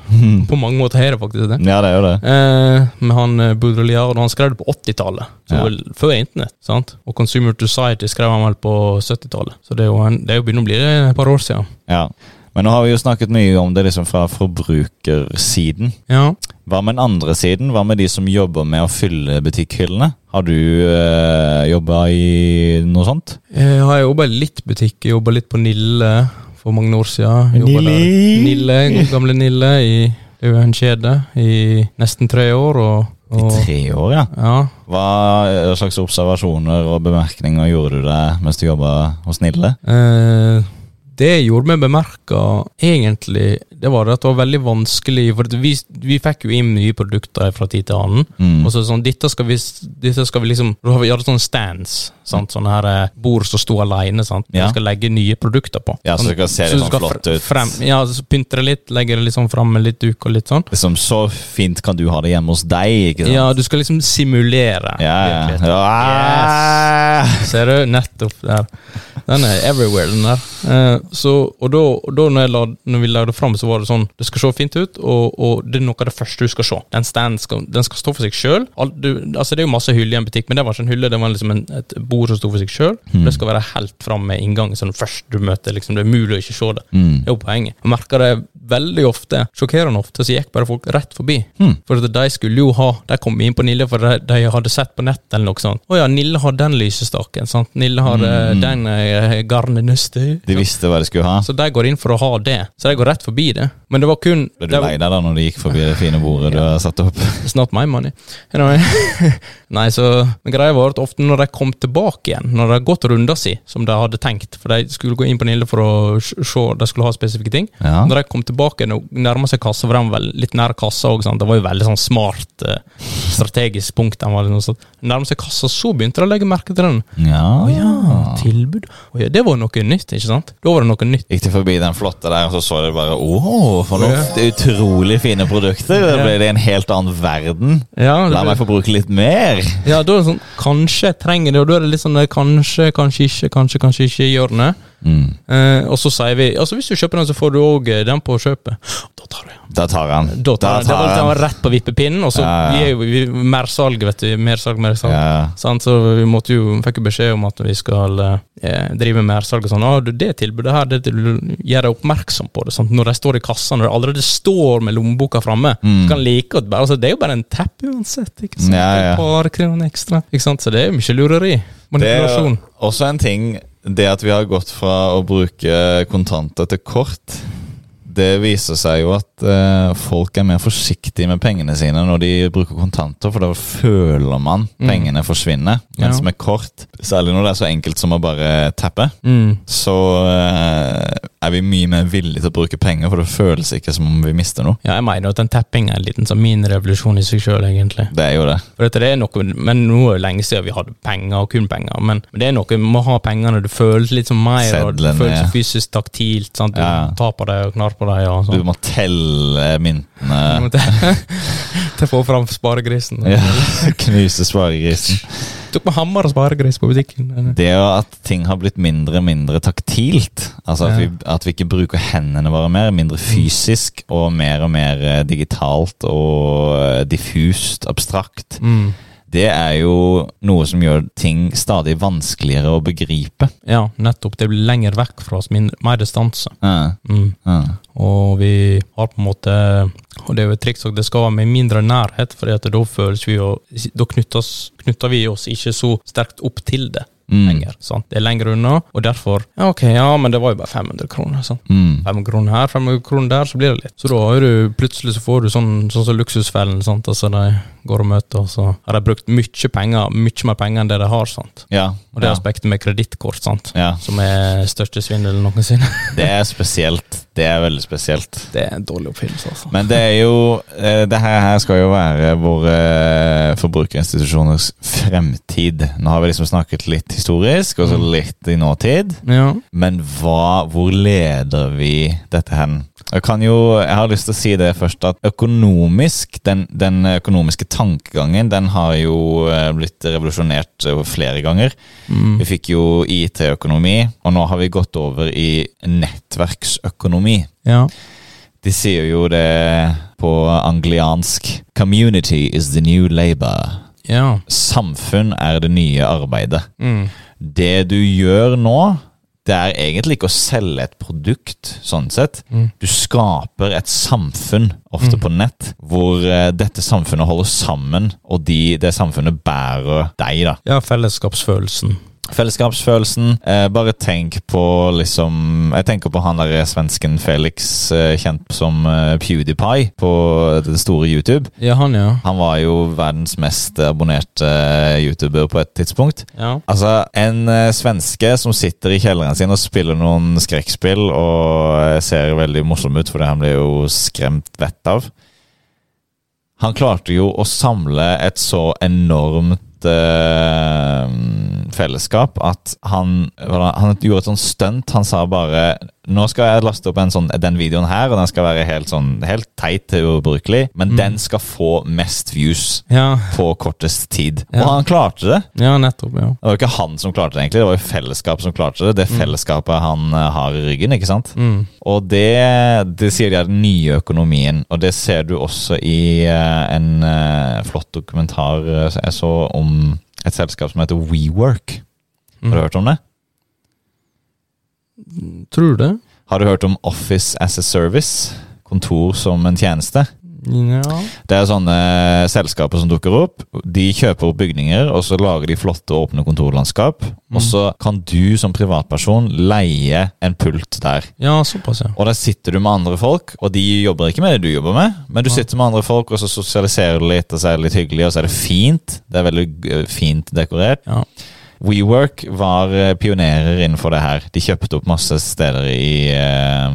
På mange måter er det faktisk det. Ja, det jo det. Eh, med han eh, Baudrillard, han skrev det på 80-tallet, så Ja. før internett. sant? Og Consumer Society skrev han vel på 70-tallet, så det er jo, en, det er jo begynner å bli det et par år siden. Ja. Men nå har vi jo snakket mye om det liksom fra forbrukersiden. Ja, Hva med den andre siden? Hva med de som jobber med å fylle butikkhyllene? Har du øh, jobba i noe sånt? jeg har jobba litt butikk, jobba litt på Nille for mange år siden. Nille? Nille, gamle Nille, i, det er jo en kjede, i nesten tre år. og, I tre år, ja. ja, Hva slags observasjoner og bemerkninger gjorde du deg mens du jobba hos Nille? Eh, det gjorde meg bemerka, egentlig, det var at det var veldig vanskelig For vi, vi fikk jo inn nye produkter fra tid til annen. Mm. Og så sånn, dette skal vi, dette skal vi liksom Vi gjort sånne stands. Sant? Sånne her eh, bord som sto alene. Sant? Ja. Vi skal legge nye produkter på. Ja, så det kan se litt sånn flott ut. Frem, ja, så pynte det litt, legge det liksom fram med litt duk og litt sånn. Liksom, så fint kan du ha det hjemme hos deg, ikke sant? Ja, du skal liksom simulere. ja, ja. Yes. Ser du? Nettopp der. Den er everywhere, den der. Eh, så, og da, og da når, la, når vi la det fram, så var det sånn Det skal se fint ut, og, og det er noe av det første du skal se. Den stand skal, den skal stå for seg sjøl. Altså, det er jo masse hyller i en butikk, men det var ikke en hylle, det var liksom en, et bord som sto for seg sjøl. Mm. Det skal være helt fram med inngangen, sånn først du møter liksom, Det er mulig å ikke se det. Mm. Det er jo poenget. Jeg merker det veldig ofte, sjokkerende ofte, så gikk bare folk rett forbi. Mm. For at de skulle jo ha De kom inn på Nille for de, de hadde sett på nett eller noe sånt. Å ja, Nille har den lysestaken. sant? Nille har eh, Mm. den garnnøstet. De visste hva de skulle ha. Så de går inn for å ha det. Så de går rett forbi det. Men det var kun Ble du lei deg da når de gikk forbi det fine bordet du har satt opp? It's not my money. [LAUGHS] Nei, så greia var at ofte når de kom tilbake igjen, når de hadde gått runda si, som de hadde tenkt, for de skulle gå inn på Nille for å se, de skulle ha spesifikke ting, Ja. når de kom tilbake og nærma seg kassa, for de var vel litt nær kassa òg, det var jo veldig sånn smart eh, strategisk punkt. De var liksom. Nærma seg kassa, så begynte de å legge merke til den. Ja. Å ja, tilbud. Å ja, det var noe nytt, ikke sant? Da var det noe nytt. Gikk de forbi den flotte der, og så så de bare Å, for noe Ja. utrolig fine produkter. Da ble det en helt annen verden. Ja, La meg få bruke litt mer. Ja, da er det sånn Kanskje trenger det, og da er det litt sånn kanskje, kanskje ikke, kanskje, kanskje ikke hjørne. Mm. Eh, og så sier vi altså hvis du kjøper den, så får du òg den på kjøpet. [GASPS] Da tar jeg Da tar han. Da tar jeg. Det var, det var rett på vippepinnen, og så Ja, ja. vi jo vi, mersalg, vet du. Mersalg, mersalg. Ja. Sånn, Så vi måtte jo, fikk jo beskjed om at vi skal eh, drive med mersalg og sånn. Ah, du, det tilbudet her, det gjør deg oppmerksom på det. Sant? Når de står i kassa, når de allerede står med lommeboka framme. Mm. Kan like at altså, Det er jo bare en tapp uansett. Ikke sant? Ja, ja. Et par kroner ekstra. Ikke sant? Så det er jo mye lureri. Det er Manipulasjon. også en ting Det at vi har gått fra å bruke kontanter til kort, det viser seg jo at eh, folk er mer forsiktige med pengene sine når de bruker kontanter, for da føler man Mm. pengene forsvinne. Mens Ja. med kort, særlig når det er så enkelt som å bare tappe, Mm. så eh, er vi mye mer villige til å bruke penger, for det føles ikke som om vi mister noe. Ja, jeg mener at den tappingen er en liten sånn minirevolusjon i seg sjøl, egentlig. Det er jo det. For dette, det er noe, men Nå er det lenge siden vi hadde penger, og kun penger. Men, det er noe med å ha pengene, det føles litt som mer, og det føles ja. fysisk taktilt. Sant? Du Ja. tar på dem og knar på dem. Og Du sånn. må telle myntene. [LAUGHS] Til å få fram sparegrisen. Ja, [LAUGHS] knuse sparegrisen. Tok med hammer og sparegris på butikken. Det jo at ting har blitt mindre og mindre taktilt. Altså at, Ja. vi, at vi ikke bruker hendene våre mer. Mindre fysisk og mer og mer eh, digitalt og eh, diffust, abstrakt. Mm. Det er jo noe som gjør ting stadig vanskeligere å begripe. Ja, nettopp. Det blir lenger vekk fra oss, mer distanse. Ja, Mm. ja. Og vi har på en måte Og det er jo et triks at det skal være med mindre nærhet, for da føles vi jo Da knytter vi oss ikke så sterkt opp til det Mm. lenger. Sant? Det er lenger unna, og derfor Ja, ok, ja, men det var jo bare 500 kroner. Sant? Mm. 500 kroner her, 500 kroner der, så blir det litt. Så da har du plutselig så får du sånn sånn som Luksusfellen. Sant? Altså De går og møter, og så har de brukt mye penger, mye mer penger enn det de har. Sant? Ja, Og det ja, aspektet med kredittkort, sant? ja. som er største svindelen noensinne. [LAUGHS] Det er spesielt. Det er veldig spesielt. Det er en dårlig oppfinnelse, altså. Men det er jo eh, Det her, her skal jo være våre eh, forbrukerinstitusjoners fremtid. Nå har vi liksom snakket litt historisk, og så litt i nåtid. Ja. Men hva, hvor leder vi dette hen? Jeg kan jo, jeg har lyst til å si det først, at økonomisk, den, den økonomiske tankegangen, den har jo eh, blitt revolusjonert eh, flere ganger. Mm. Vi fikk jo IT-økonomi, og nå har vi gått over i nettverksøkonomi. ja. De sier jo det på angliansk Community is the new labor. Ja. Samfunn er det nye arbeidet. Mm. Det du gjør nå, det er egentlig ikke å selge et produkt, sånn sett. Mm. Du skaper et samfunn, ofte på nett, hvor eh, dette samfunnet holder sammen, og de, det samfunnet bærer deg, da. ja, fellesskapsfølelsen. Fellesskapsfølelsen. Eh, bare tenk på liksom Jeg tenker på han der svensken Felix, eh, kjent som eh, PewDiePie på det store YouTube. Ja, han, ja. Han var jo verdens mest abonnerte eh, YouTuber på et tidspunkt. Ja. Altså, en eh, svenske som sitter i kjelleren sin og spiller noen skrekkspill og eh, ser veldig morsom ut fordi han blir jo skremt vettet av. Han klarte jo å samle et så enormt eh, fellesskap at han, han gjorde et sånt stunt. Han sa bare nå skal jeg laste opp en sånn, den videoen her, og den skal være helt sånn helt teit til ubrukelig, men den skal få mest views Ja, på kortest tid. Ja. Og han klarte det. ja nettopp, ja. Det var ikke han som klarte det, egentlig. Det var jo fellesskapet som klarte det. Det fellesskapet han eh, har i ryggen, ikke sant? Mm. Og det, det sier de er den nye økonomien, og det ser du også i eh, en eh, flott dokumentar jeg så om et selskap som heter WeWork. Har du Mm. hørt om det? Tror det? Har du hørt om Office as a Service? Kontor som en tjeneste? Ja. Det er sånne selskaper som dukker opp. De kjøper opp bygninger, og så lager de flotte, åpne kontorlandskap. Og så kan du som privatperson leie en pult der. Ja, såpass, ja. Og der sitter du med andre folk, og de jobber ikke med det du jobber med, men du sitter med andre folk, og så sosialiserer du litt, og så er det litt hyggelig, og så er det fint. Det er veldig eh, fint dekorert. Ja. WeWork var eh, pionerer innenfor det her. De kjøpte opp masse steder i eh,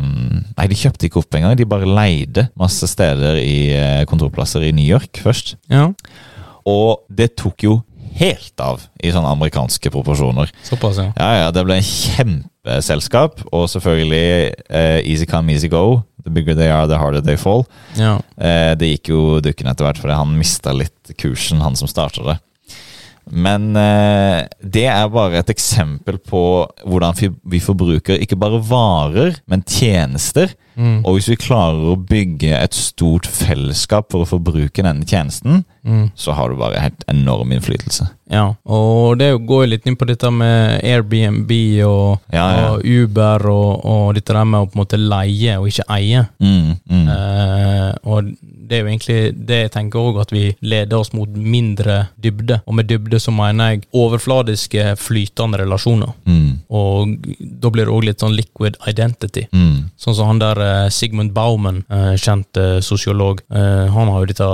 Nei, de kjøpte ikke opp engang, de bare leide masse steder i eh, kontorplasser i New York først. ja. Og det tok jo helt av i sånne amerikanske proporsjoner. Såpass, ja. Ja, ja, det ble en kjempeselskap, og selvfølgelig eh, easy come, easy go. The bigger they are, the harder they fall. Ja. Eh, det gikk jo dukken etter hvert, fordi han mista litt kursen, han som starta det. Men eh, det er bare et eksempel på hvordan vi, forbruker ikke bare varer, men tjenester. Mm. Og hvis vi klarer å bygge et stort fellesskap for å forbruke denne tjenesten, Mm. så har du bare helt enorm innflytelse. Ja, og det går jo litt inn på dette med Airbnb og, Ja, ja. og Uber og, og dette der med å på en måte leie og ikke eie. Mm, mm. Eh, og det er jo egentlig det jeg tenker òg, at vi leder oss mot mindre dybde. Og med dybde så mener jeg overfladiske, flytende relasjoner. Mm, Og da blir det òg litt sånn liquid identity. mm. Sånn som han der Sigmund Bauman, eh, kjent eh, sosiolog, eh, han har jo dette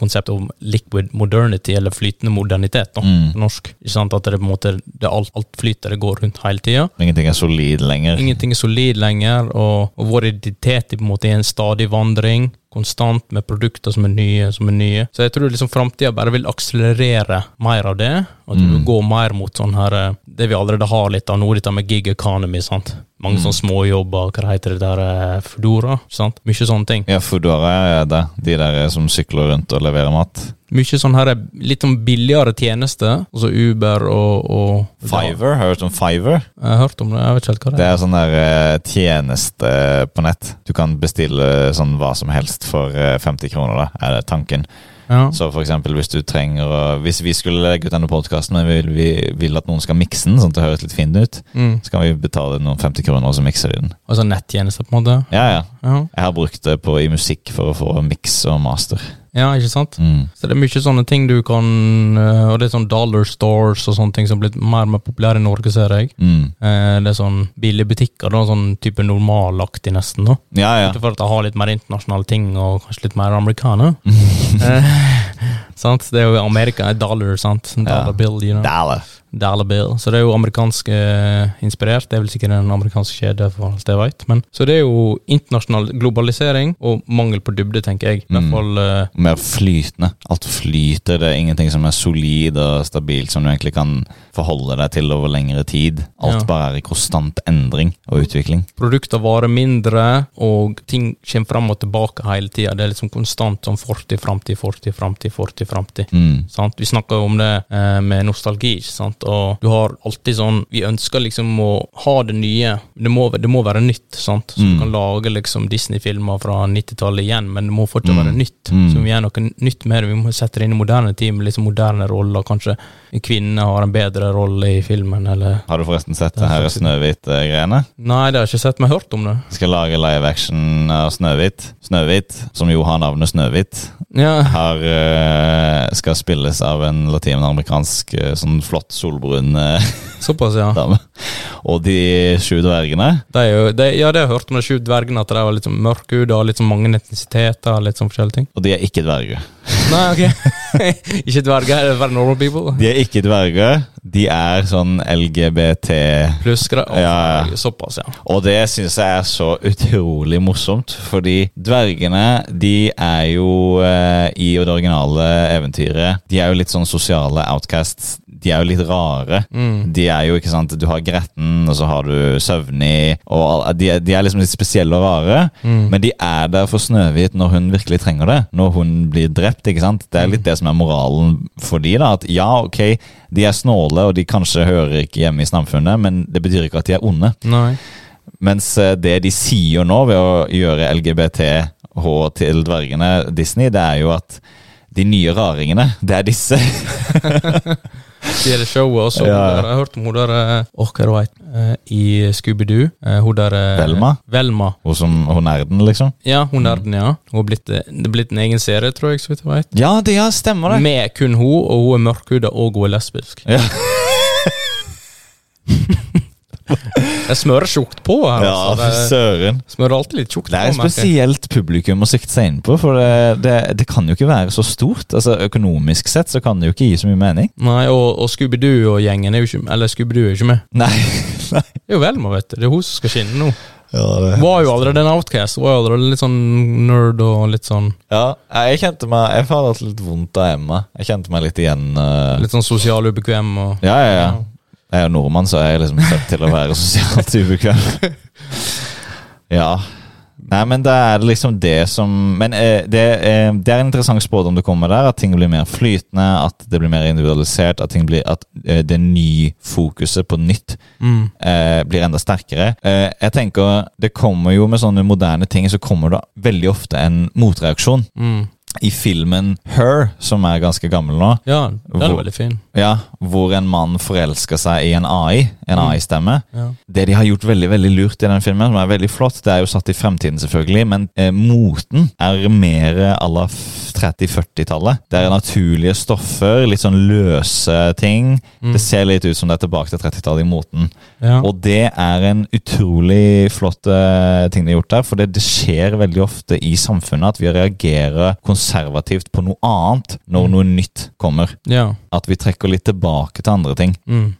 konseptet om liquid modernity, eller flytende modernitet, da, Mm. på norsk. Ikke sant? At det på en måte det alt, alt flyter, det går rundt hele tida. Ingenting er solid lenger. Ingenting er solid lenger, og, og vår identitet er på en måte i en stadig vandring. Konstant med produkter som er nye, som er nye. Så jeg tror liksom framtida bare vil akselerere mer av det. Og at vi Mm. gå mer mot sånn her eh, Det vi allerede har litt av nå, dette med gig economy. sant? Mange Mm. sånne småjobber, hva heter det der, eh, Foodora? sant? Mye sånne ting. Ja, Foodora er det. De der som sykler rundt og leverer mat. Mye sånn her eh, litt sånn billigere tjenester, altså Uber og, og Fiver, har du hørt om Fiver? Jeg har hørt om det, jeg vet ikke helt hva det er. Det er. sånn der eh, tjeneste på nett. Du kan bestille sånn hva som helst for eh, 50 kroner, da, er det tanken. Ja. Så for eksempel hvis du trenger å Hvis vi skulle legge ut denne podkasten, men vi vil, vi vil at noen skal mikse den, sånn at det høres litt fint ut, Mm. så kan vi betale noen 50 kroner, og så mikser de den. Altså nettjenester, på en måte. Ja, ja. Ja, Jeg har brukt det på, i musikk for å få miks og master. Ja ikke sant? Mm. Så det er mye sånne ting du kan eh, Og det er sånn dollar stores og sånne ting som er blitt mer og mer populære i Norge, ser jeg. Mm. Eh, Det er sånn billige butikker, da, sånn type normalaktig nesten. da. Ja, ja. Ikke For at jeg har litt mer internasjonale ting, og kanskje litt mer americana. [LAUGHS] eh, [LAUGHS] sant? Det er jo Amerika, er dollar, sant? Dollar Ja. bill, you know. Dollar. Dollar bill. Så det er jo amerikansk eh, inspirert. Det er vel sikkert en amerikansk kjede, for alt jeg vet. Så det er jo internasjonal globalisering og mangel på dybde, tenker jeg. I hvert Mm. fall eh, Mer flytende. Alt flyter. Det er ingenting som er solid og stabilt, som du egentlig kan forholde deg til over lengre tid. Alt Ja. bare er i konstant endring og utvikling. produkter varer mindre, og ting kommer fram og tilbake hele tida. Det er liksom konstant sånn fortid, framtid, fortid, framtid, fortid, framtid. Mm. Vi snakker jo om det eh, med nostalgi, ikke sant? og du har alltid sånn Vi ønsker liksom å ha det nye. Det må, det må være nytt, sant? Så Mm. du kan lage liksom Disney-filmer fra 90-tallet igjen, men det må fortsatt Mm. være nytt. Mm. Så vi gjør noe nytt med det. Vi må sette det inn i moderne tid, med liksom moderne roller. Kanskje en kvinne har en bedre rolle i filmen, eller Har du forresten sett Det er her Snøhvit-greiene? Nei, det har jeg ikke sett, men jeg har hørt om det. Skal lage live action av Snøhvit. Snøhvit, som jo har navnet Snøhvit, Ja, her uh, skal spilles av en latinamerikansk uh, sånn flott solbrun uh, [LAUGHS] Såpass, ja. dame. Og de sju dvergene Det er jo, det, ja, det har jeg hørt om de sju dvergene, at de var litt sånn mørkhuda litt sånn mange etnisiteter. Litt sånn forskjellige ting. Og de er ikke dverger. Nei, ok. [LAUGHS] ikke dverger, det er bare normal people. De er ikke dverger. De er sånn LGBT Pluss Ja. Såpass, ja. Og det syns jeg er så utrolig morsomt, fordi dvergene de er jo eh, i det originale eventyret De er jo litt sånn sosiale outcasts. De er jo litt rare. Mm. De er jo, ikke sant, Du har Gretten, og så har du Søvnig og de, de er liksom litt spesielle og rare. Mm. Men de er der for Snøhvit når hun virkelig trenger det. Når hun blir drept. ikke sant? Det er litt det som er moralen for de da, at Ja, ok, de er snåle, og de kanskje hører ikke hjemme i samfunnet, men det betyr ikke at de er onde. Nei. Mens eh, det de sier nå ved å gjøre LGBTH til dvergene Disney, det er jo at de nye raringene, det er disse. [LAUGHS] Det er det showet også. Ja, der- Jeg har hørt om hun der eh, White? Eh, I Scooby-Doo. Eh, Hun der eh, Velma? Velma. Hun som hun nerden, liksom. Ja, hun nerden, ja. Hun er blitt, det er blitt en egen serie, tror jeg, så vidt jeg vet. Ja, det ja, stemmer det. Med kun hun, og hun er mørkhuda, og hun er lesbisk. Ja. [LAUGHS] [LAUGHS] [LAUGHS] Jeg smører tjukt på her, Ja, altså. Det- søren. Smører alltid litt tjukt Det er merker jeg. spesielt publikum å sikte seg inn på, for det, det, det kan jo ikke være så stort. Altså Økonomisk sett så kan det jo ikke gi så mye mening. Nei, og, og Scooby-Doo og gjengen er jo ikke Eller Scooby-Doo er jo ikke med. [LAUGHS] Nei. Det er jo Velma, vet du. Det er hun som skal skinne nå. Ja, det. Var jo allerede en outcast. Var jo allerede litt sånn nerd og litt sånn ja, jeg kjente meg Jeg har hatt litt vondt av Emma. Jeg kjente meg litt igjen. eh, Litt sånn sosial ubekvem og Ja, ja, ja. Jeg er jo nordmann, så er jeg liksom født til å være sosialt ubekvem. ja. Nei, men det er liksom det som Men eh, det, eh, det er en interessant spådom det kommer der. At ting blir mer flytende, at det blir mer individualisert. At, ting blir, at eh, det nye fokuset på nytt mm. eh, blir enda sterkere. Eh, jeg tenker Det kommer jo med sånne moderne ting, så kommer det veldig ofte en motreaksjon. Mm. i filmen Her, som er ganske gammel nå, Ja, den er veldig fin. Ja, hvor en mann forelsker seg i en AI, en Mm. AI-stemme. Ja. Det de har gjort veldig veldig lurt i den filmen, som er veldig flott, det er jo satt i fremtiden, selvfølgelig, men eh, moten er mer à la 30-40-tallet. Det er naturlige stoffer, litt sånn løse ting. Mm. Det ser litt ut som det er tilbake til 30-tallet i moten. Ja. Og det er en utrolig flott eh, ting de har gjort der, for det, det skjer veldig ofte i samfunnet at vi reagerer konservativt på noe annet når Mm. noe nytt kommer. ja. At vi trekker litt tilbake til andre ting. Mm.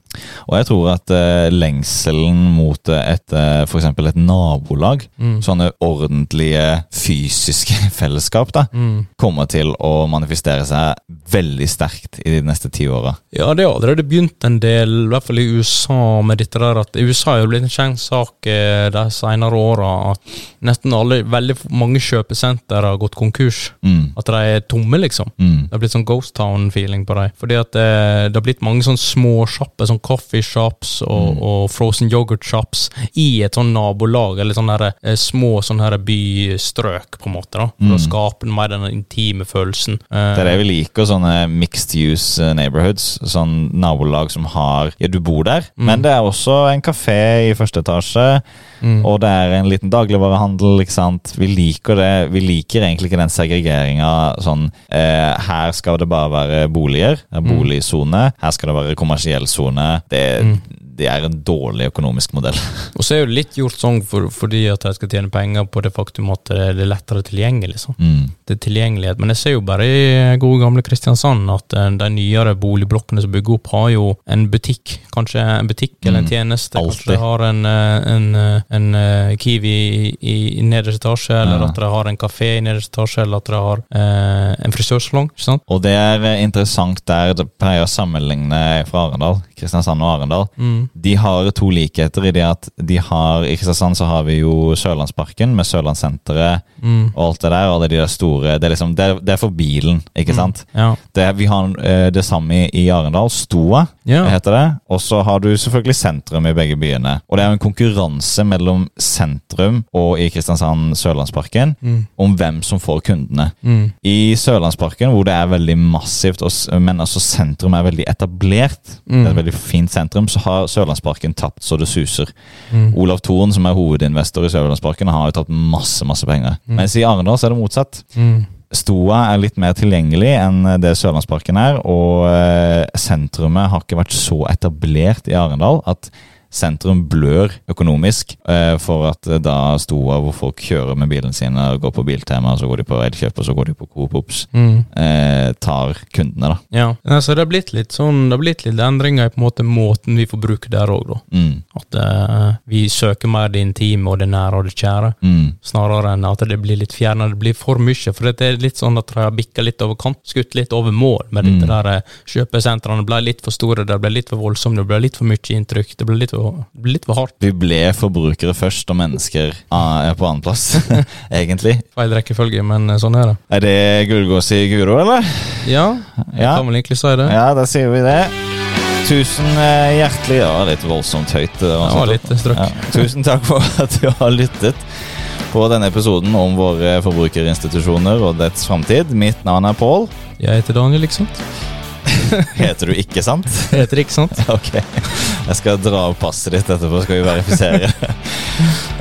Og jeg tror at eh, lengselen mot eh, et eh, for eksempel et nabolag, Mm. sånne ordentlige fysiske [LAUGHS] fellesskap, da, Mm. kommer til å manifestere seg veldig sterkt i de neste ti åra. Ja, det har allerede begynt en del, i hvert fall i USA, med dette der at USA har blitt en kjent sak eh, de senere åra at nesten alle, veldig mange kjøpesenter har gått konkurs. Mm. At de er tomme, liksom. Mm. Det har blitt sånn Ghost Town-feeling på dem. Fordi at det, det har blitt mange sånn småsjapper, sånn coffee shops og, Mm. og frozen yoghurt shops i et sånn nabolag, eller sånne her, eh, små sånne her bystrøk, på en måte, da. For Mm. å skape mer den intime følelsen. Eh, Det er det vi liker, sånne mixed use eh, neighborhoods. Sånn nabolag som har Ja, du bor der, Mm. men det er også en kafé i første etasje. mm. Og det er en liten dagligvarehandel, ikke sant. Vi liker det. Vi liker egentlig ikke den segregeringa sånn eh, Her skal det bare være boliger, boligsone. Her skal det være kommersiell sone. Det, Mm. det er en dårlig økonomisk modell. Og så er jo litt gjort sånn for, fordi at de skal tjene penger på det faktum at det er lettere tilgjengelig. liksom. Mm. Det er tilgjengelighet. Men jeg ser jo bare i gode gamle Kristiansand at eh, de nyere boligblokkene som bygger opp, har jo en butikk. Kanskje en butikk eller en Mm. tjeneste. Kanskje de har en, eh, en, eh, en Kiwi i, i, i nederste etasje, eller Ja. at de har en kafé i nederste etasje, eller at de har eh, en frisørsalong. Og det er interessant der, det pleier å sammenligne fra Arendal, Kristiansand og Arendal. Mm. De har to likheter i det at de har I Kristiansand så har vi jo Sørlandsparken med Sørlandssenteret Mm. og alt det der. Og alle de der store Det er, liksom, det er, det er for bilen, ikke sant? Ja. Det, er- vi har eh, det samme i, i Arendal. Stoa Ja. heter det. Og så har du selvfølgelig sentrum i begge byene. Og det er jo en konkurranse mellom sentrum og i Kristiansand Sørlandsparken Mm. om hvem som får kundene. Mm. I Sørlandsparken, hvor det er veldig massivt, men altså sentrum er veldig etablert, Mm. det er et veldig fint sentrum, så har Sørlandsparken tapt så det suser. Mm. Olav Thon, som er hovedinvestor i Sørlandsparken, har jo tatt masse masse penger. Mm. Mens i Arendal så er det motsatt. Stoa er litt mer tilgjengelig enn det Sørlandsparken er, og eh, sentrumet har ikke vært så etablert i Arendal at sentrum blør økonomisk eh, for at da da Stoa, hvor folk kjører med bilen sine og går på Biltema, så går de på Elkjøp, og så går de på Coop Ops, Mm. eh, tar kundene, da. Ja. Nei, så det har blitt litt sånn Det har blitt litt endringer i på en måte måten vi får bruke der òg, da. Mm, At eh, vi søker mer det intime og det nære og det kjære, mm, snarere enn at det blir litt fjernet. Det blir for mye. For det er litt sånn at de har bikka litt over kant, skutt litt over mål med Mm. dette der eh, kjøpesentrene. ble litt for store, det ble litt for voldsomt, det ble litt for mye inntrykk. Det ble litt for, det litt for hardt. Vi ble forbrukere først, og mennesker ah, er på annenplass, [LAUGHS] egentlig. Feil rekkefølge, men eh, sånn er det. Er det gullgås i Guro, eller? Ja, jeg Ja. kan vel egentlig si det. Ja, da sier vi det. Tusen eh, hjertelig Ja, litt voldsomt høyt. Det Det var litt strøkk. Ja. Tusen takk for [LAUGHS] at du har lyttet på denne episoden om våre forbrukerinstitusjoner og dets framtid. Mitt navn er Pål. Jeg heter Daniel, sant? [LAUGHS] Heter du ikke sant? Heter ikke sant? [LAUGHS] Ok. Jeg skal dra opp passet ditt etterpå, skal vi verifisere.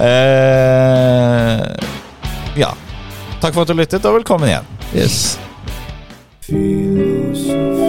uh, [LAUGHS] ja. Takk for at du lyttet, og velkommen igjen. Yes. Fy